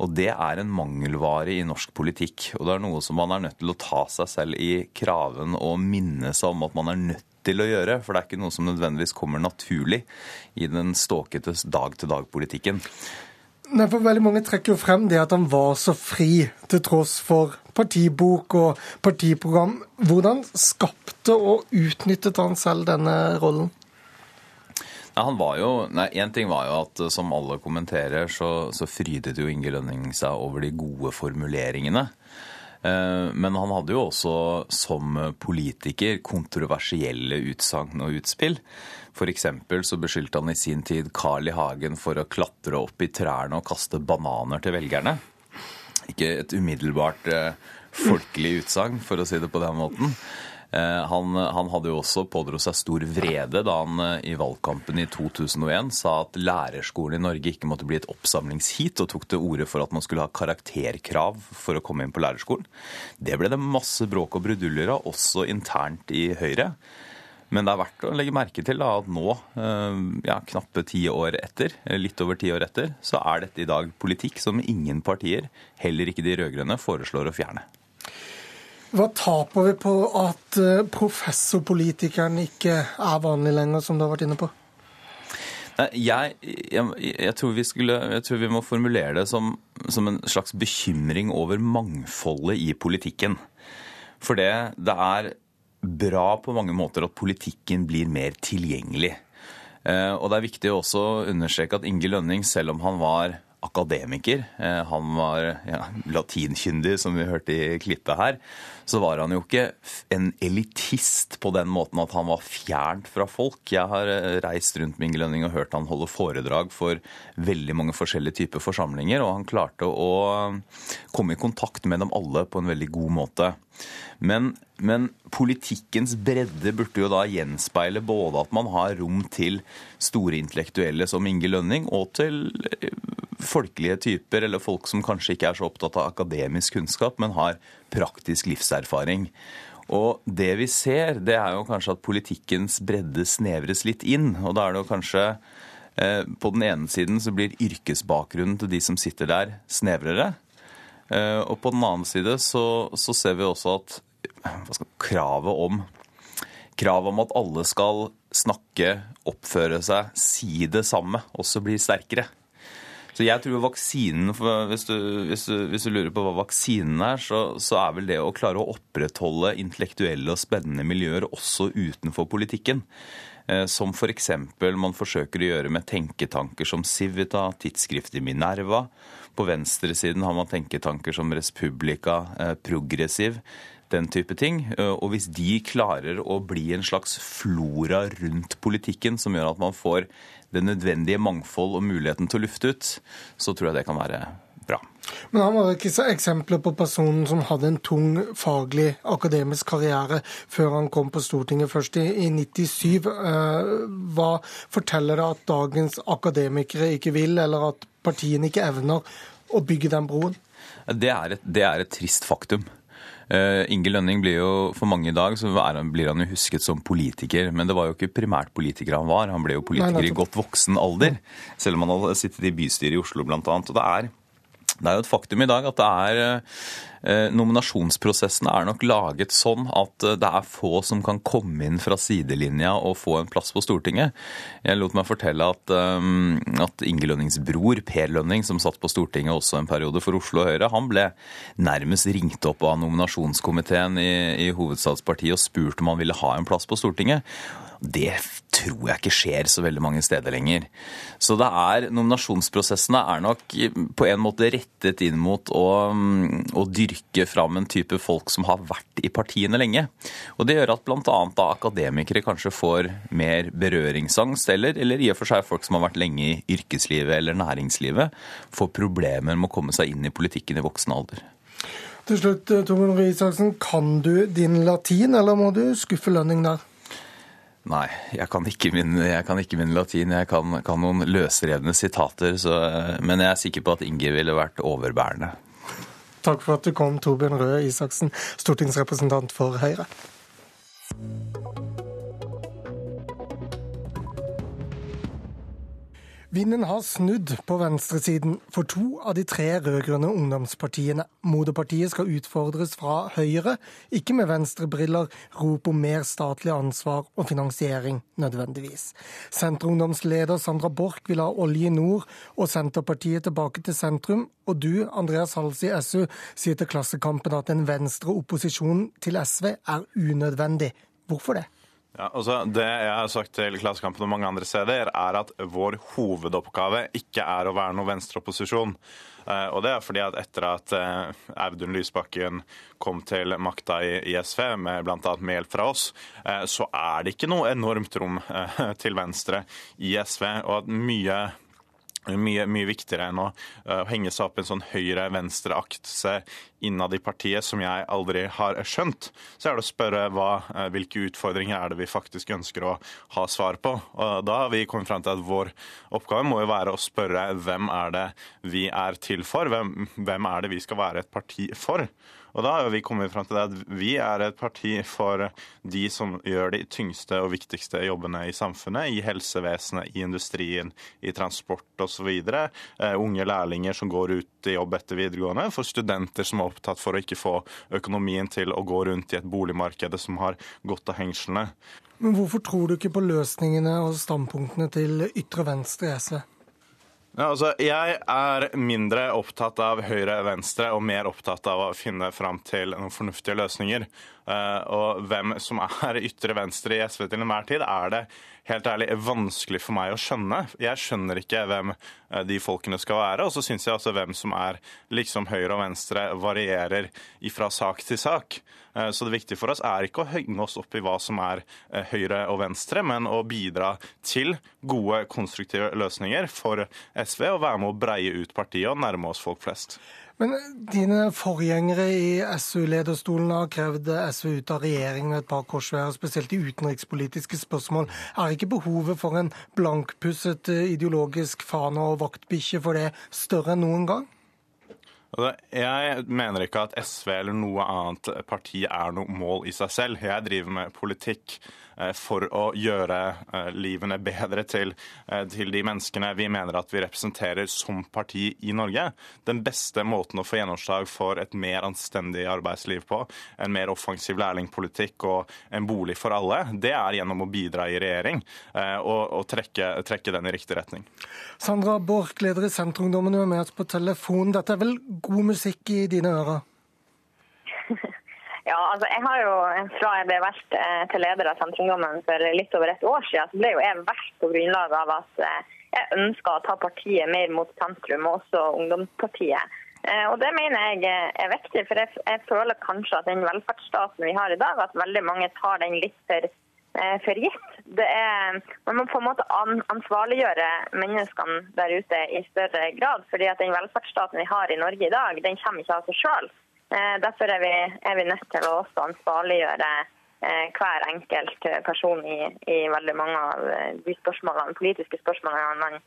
Og det er en mangelvare i norsk politikk. Og det er noe som man er nødt til å ta seg selv i kraven og minne seg om at man er nødt til å gjøre. For det er ikke noe som nødvendigvis kommer naturlig i den ståkete dag-til-dag-politikken. Nei, for Veldig mange trekker jo frem det at han var så fri, til tross for partibok og partiprogram. Hvordan skapte og utnyttet han selv denne rollen? Nei, han var jo, nei, en ting var jo at som alle kommenterer, så, så frydet jo Inge Lønning seg over de gode formuleringene. Eh, men han hadde jo også som politiker kontroversielle utsagn og utspill. F.eks. så beskyldte han i sin tid Carl I. Hagen for å klatre opp i trærne og kaste bananer til velgerne. Ikke et umiddelbart eh, folkelig utsagn, for å si det på den måten. Eh, han, han, hadde jo også pådro seg stor vrede da han eh, i valgkampen i 2001 sa at lærerskolen i Norge ikke måtte bli et oppsamlingsheat, og tok til orde for at man skulle ha karakterkrav for å komme inn på lærerskolen. Det ble det masse bråk og bruduljer av, også internt i Høyre. Men det er verdt å legge merke til at nå, eh, ja, knappe ti år etter, litt over ti år etter, så er dette i dag politikk som ingen partier, heller ikke de rød-grønne, foreslår å fjerne. Hva taper vi på at eh, professorpolitikeren ikke er vanlig lenger, som du har vært inne på? Jeg, jeg, jeg, tror skulle, jeg, tror vi må formulere det som, som, en slags bekymring over mangfoldet i politikken. For det, det er bra på mange måter at politikken blir mer tilgjengelig. Eh, og det er viktig også å understreke at Inge Lønning, selv om han var akademiker. Eh, han var ja, latinkyndig, som vi hørte i klippet her. Så var han jo ikke en elitist på den måten at han var fjernt fra folk. Jeg har eh, reist rundt med Inge Lønning og hørt han holde foredrag for veldig mange forskjellige typer forsamlinger, og han klarte å komme i kontakt med dem alle på en veldig god måte. Men, men, politikkens bredde burde jo da gjenspeile både at man har rom til store intellektuelle som Inge Lønning, og til eh, folkelige typer, eller folk som kanskje ikke er så opptatt av akademisk kunnskap, men har praktisk livserfaring. Og det vi ser, det er jo kanskje at politikkens bredde snevres litt inn. Og da er det jo kanskje eh, På den ene siden så blir yrkesbakgrunnen til de som sitter der, snevrere. Eh, og på den annen side så, så ser vi også at skal, kravet om kravet om at alle skal snakke, oppføre seg, si det samme, også blir sterkere. Så jeg tror vaksinen, hvis du, hvis, du, hvis du, lurer på hva vaksinen er, så, så, er vel det å klare å opprettholde intellektuelle og spennende miljøer også utenfor politikken. Eh, som f.eks. For man forsøker å gjøre med tenketanker som Civita, tidsskriftet Minerva. På venstresiden har man tenketanker som Respublica, eh, Progressiv, den type ting. Eh, og hvis de klarer å bli en slags flora rundt politikken som gjør at man får det nødvendige mangfold og muligheten til å lufte ut, så tror jeg det kan være. Men han var ikke så eksempler på personen som hadde en tung faglig akademisk karriere før han kom på Stortinget først i, i 97. Eh, hva forteller det at dagens akademikere ikke vil, eller at partiene ikke evner å bygge den broen? Det er et, det er et trist faktum. Uh, Inge Lønning blir jo, For mange i dag så han, blir han jo husket som politiker, men det var jo ikke primært politiker han var. Han ble jo politiker Nei, i godt voksen alder, selv om han hadde sittet i bystyret i Oslo bl.a. Og det er det er jo et faktum i dag at det er eh, Nominasjonsprosessene er nok laget sånn at eh, det er få som kan komme inn fra sidelinja og få en plass på Stortinget. Jeg lot meg fortelle at, eh, at Inge Lønnings bror, Per Lønning, som satt på Stortinget også en periode for Oslo Høyre, han ble nærmest ringt opp av nominasjonskomiteen i, i Hovedstadspartiet og spurt om han ville ha en plass på Stortinget. Det tror jeg ikke skjer så veldig mange steder lenger. Så det er, nominasjonsprosessene er nok på en måte rettet inn mot å, å dyrke fram en type folk som har vært i partiene lenge. Og Det gjør at bl.a. akademikere kanskje får mer berøringsangst, eller, eller i og for seg folk som har vært lenge i yrkeslivet eller næringslivet, får problemer med å komme seg inn i politikken i voksen alder. Til slutt, Torbjørn Røe Isaksen, kan du din latin, eller må du skuffe lønning der? Nei, jeg kan ikke min, kan ikke min latin. Jeg kan, kan noen løsrevne sitater. Så, men jeg er sikker på at Inge ville vært overbærende. Takk for at du kom, Torbjørn Røe Isaksen, stortingsrepresentant for Høyre. Vinden har snudd på venstresiden for to av de tre rød-grønne ungdomspartiene. Moderpartiet skal utfordres fra Høyre, ikke med venstrebriller, rop om mer statlig ansvar og finansiering nødvendigvis. Senterungdomsleder Sandra Borch vil ha olje i nord og Senterpartiet tilbake til sentrum. Og du, Andreas Hals i SU, sier til Klassekampen at en venstre opposisjon til SV er unødvendig. Hvorfor det? Ja, altså det jeg har sagt til Klassekampen og mange andre steder, er at vår hovedoppgave ikke er å være noe venstreopposisjon. Eh, og det er fordi at etter at eh, Audun Lysbakken kom til makta i SV, med bl.a. med hjelp fra oss, eh, så er det ikke noe enormt rom til venstre i SV. Og at mye mye, mye, viktigere enn å uh, henge seg opp i en sånn høyre-venstre-akse innad i partiet som jeg aldri har skjønt. Så er det å spørre hva, uh, hvilke utfordringer er det vi faktisk ønsker å ha svar på. Og da har vi kommet fram til at vår oppgave må jo være å spørre hvem er det vi er til for? Hvem, hvem er det vi skal være et parti for? Og da har vi kommet fram til det at vi er et parti for de som gjør de tyngste og viktigste jobbene i samfunnet. I helsevesenet, i industrien, i transport osv. Uh, eh, unge lærlinger som går ut i jobb etter videregående. For studenter som er opptatt for å ikke få økonomien til å gå rundt i et boligmarked som har gått av hengslene. Men hvorfor tror du ikke på løsningene og standpunktene til ytre venstre i SV? Ja, altså, jeg er mindre opptatt av høyre-venstre og mer opptatt av å finne fram til noen fornuftige løsninger. Uh, og hvem som er ytre venstre i SV til enhver tid, er det helt ærlig vanskelig for meg å skjønne. Jeg skjønner ikke hvem uh, de folkene skal være. Og så syns jeg altså hvem som er liksom høyre og venstre, varierer fra sak til sak. Uh, så det viktige for oss er ikke å henge oss opp i hva som er høyre og venstre, men å bidra til gode, konstruktive løsninger for SV og være med å breie ut partiet og nærme oss folk flest. Men dine forgjengere i SU-lederstolen har krevd SV ut av regjering med et par korsveier, spesielt i utenrikspolitiske spørsmål. Er ikke behovet for en blankpusset ideologisk fane og vaktbikkje for det større enn noen gang? Altså, jeg mener ikke at SV eller noe annet parti er noe mål i seg selv. Jeg driver med politikk. Eh, for å gjøre eh, livene bedre til, eh, til, de menneskene vi mener at vi representerer som parti i Norge. Den beste måten å få gjennomslag for et mer anstendig arbeidsliv på, en mer offensiv lærlingpolitikk og en bolig for alle, det er gjennom å bidra i regjering og, og trekke, trekke, den i riktig retning. Sandra Borch, leder i Senterungdommen, du er med oss på telefon. Dette er vel god musikk i dine ører? Ja, altså jeg har jo, Fra jeg ble valgt eh, til leder av Senterungdommen for litt over et år siden, så ble jo jeg valgt på grunnlag av at eh, jeg ønska å ta partiet mer mot sentrum, og også ungdomspartiet. Eh, og Det mener jeg er viktig, for jeg, føler kanskje at den velferdsstaten vi har i dag, at veldig mange tar den litt for, for gitt. Er, man må på en måte ansvarliggjøre menneskene der ute i større grad. fordi at Den velferdsstaten vi har i Norge i dag, den kommer ikke av seg sjøl. Eh, derfor er vi, er vi nødt til å også ansvarliggjøre eh, hver enkelt person i, i, veldig mange av eh, de spørsmålene, politiske spørsmålene man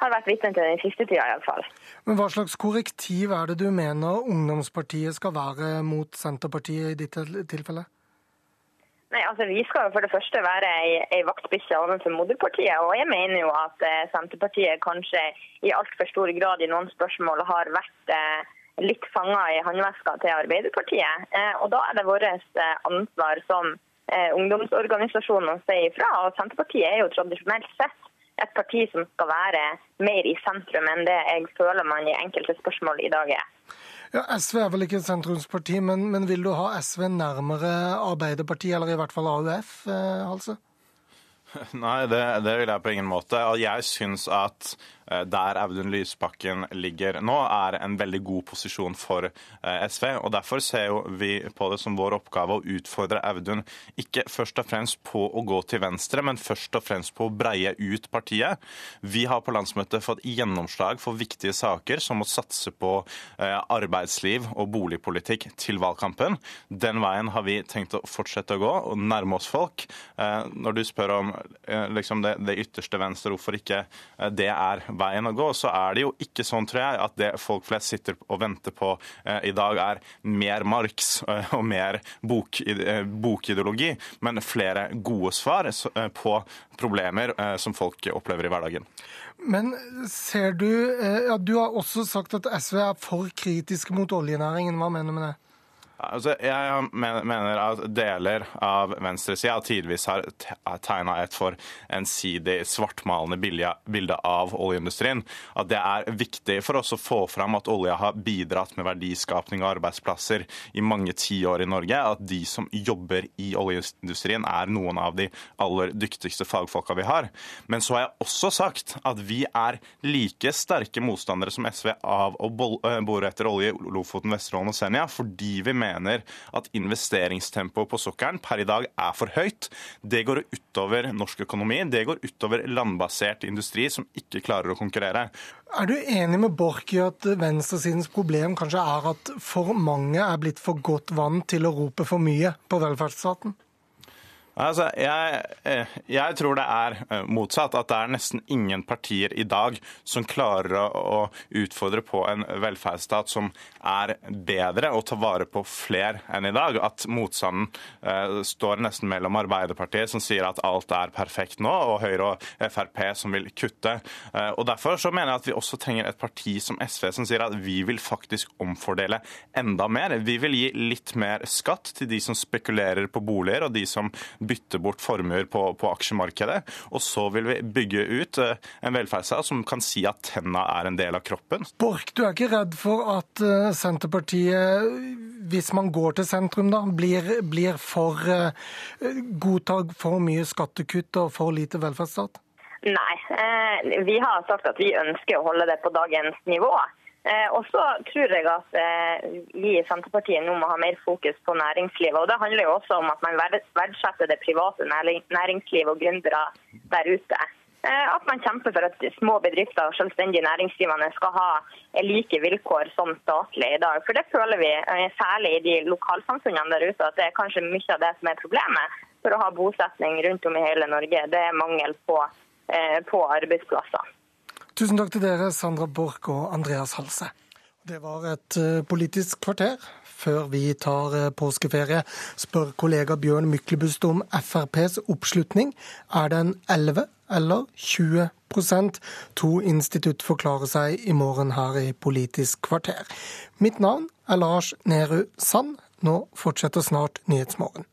har vært vitne til den siste tida iallfall. Men hva slags korrektiv er det du mener ungdomspartiet skal være mot Senterpartiet i ditt tilfelle? Nei, altså Vi skal jo for det første være ei, ei vaktbikkje overfor moderpartiet. Og jeg mener jo at Senterpartiet kanskje i altfor stor grad i noen spørsmål har vært eh, litt fanga i håndveska til Arbeiderpartiet. Eh, og Da er det vårt eh, ansvar som eh, ungdomsorganisasjon å si ifra. Og Senterpartiet er jo tradisjonelt sett et parti som skal være mer i sentrum enn det jeg føler man i enkelte spørsmål i dag er. Ja, SV er vel ikke et sentrumsparti, men, men vil du ha SV nærmere Arbeiderpartiet, eller i hvert fall AUF, altså? Nei, det, det, vil jeg på ingen måte. Jeg syns at der Audun Lysbakken ligger nå, er en veldig god posisjon for eh, SV. og Derfor ser vi på det som vår oppgave å utfordre Audun ikke først og fremst på å gå til venstre, men først og fremst på å breie ut partiet. Vi har på landsmøtet fått gjennomslag for viktige saker, som å satse på eh, arbeidsliv og boligpolitikk til valgkampen. Den veien har vi tenkt å fortsette å gå og nærme oss folk. Når du spør om liksom det, det ytterste venstre, hvorfor ikke det er veien å gå, så er det jo ikke sånn, tror jeg, at det folk flest sitter og venter på eh, i dag, er mer Marx eh, og mer bok, eh, bokideologi, men flere gode svar eh, på problemer som folk opplever i hverdagen. Men ser du ja, Du har også sagt at SV er for kritiske mot oljenæringen. Hva mener du med det? Altså, jeg mener at deler av venstresida tidvis har tegna et for ensidig svartmalende bilde av oljeindustrien. At det er viktig for oss å få fram at olja har bidratt med verdiskapning og arbeidsplasser i mange tiår i Norge. At de som jobber i oljeindustrien er noen av de aller dyktigste fagfolka vi har. Men så har jeg også sagt at vi er like sterke motstandere som SV av å bore etter olje i Lofoten, Vesterålen og Senja, fordi vi mener mener at investeringstempoet på sokkelen per i dag er for høyt. Det går utover norsk økonomi, det går utover landbasert industri som ikke klarer å konkurrere. Er du enig med Borch i at venstresidens problem kanskje er at for mange er blitt for godt vant til å rope for mye på velferdsstaten? Altså, jeg, eh, jeg, tror det er eh, motsatt. At det er nesten ingen partier i dag som klarer å, utfordre på en velferdsstat som er bedre og tar vare på flere enn i dag. At motstanden eh, står nesten mellom Arbeiderpartiet, som sier at alt er perfekt nå, og Høyre og Frp som vil kutte. Eh, og Derfor så mener jeg at vi også trenger et parti som SV, som sier at vi vil faktisk omfordele enda mer. Vi vil gi litt mer skatt til de som spekulerer på boliger, og de som bytte bort formuer på, på aksjemarkedet. Og så vil vi bygge ut eh, en velferdsstat som kan si at tenna er en del av kroppen. Borch, du er ikke redd for at eh, Senterpartiet, hvis man går til sentrum, da, blir, blir for godtar for mye skattekutt og for lite velferdsstat? Nei. Eh, vi har sagt at vi ønsker å holde det på dagens nivå. Eh, og så tror jeg at eh, vi i Senterpartiet nå må ha mer fokus på næringslivet. Og Det handler jo også om at man verdsetter det private næringslivet og gründere der ute. At man kjemper for at små bedrifter og selvstendige næringsdrivende skal ha like vilkår som statlig i dag. For det føler vi, særlig i de lokalsamfunnene der ute, at det er kanskje mye av det som er problemet for å ha bosetning rundt om i hele Norge. Det er mangel på Eh, på arbeidsplasser. Tusen takk til dere, Sandra Borch og Andreas Halse. Det var et eh, politisk kvarter. Før vi tar eh, påskeferie, spør kollega Bjørn Myklebust om FrPs oppslutning. Er den 11 eller 20% To institutt forklarer seg i morgen her i Politisk kvarter. Mitt navn er Lars Nehru Sand. Nå fortsetter snart Nyhetsmorgen.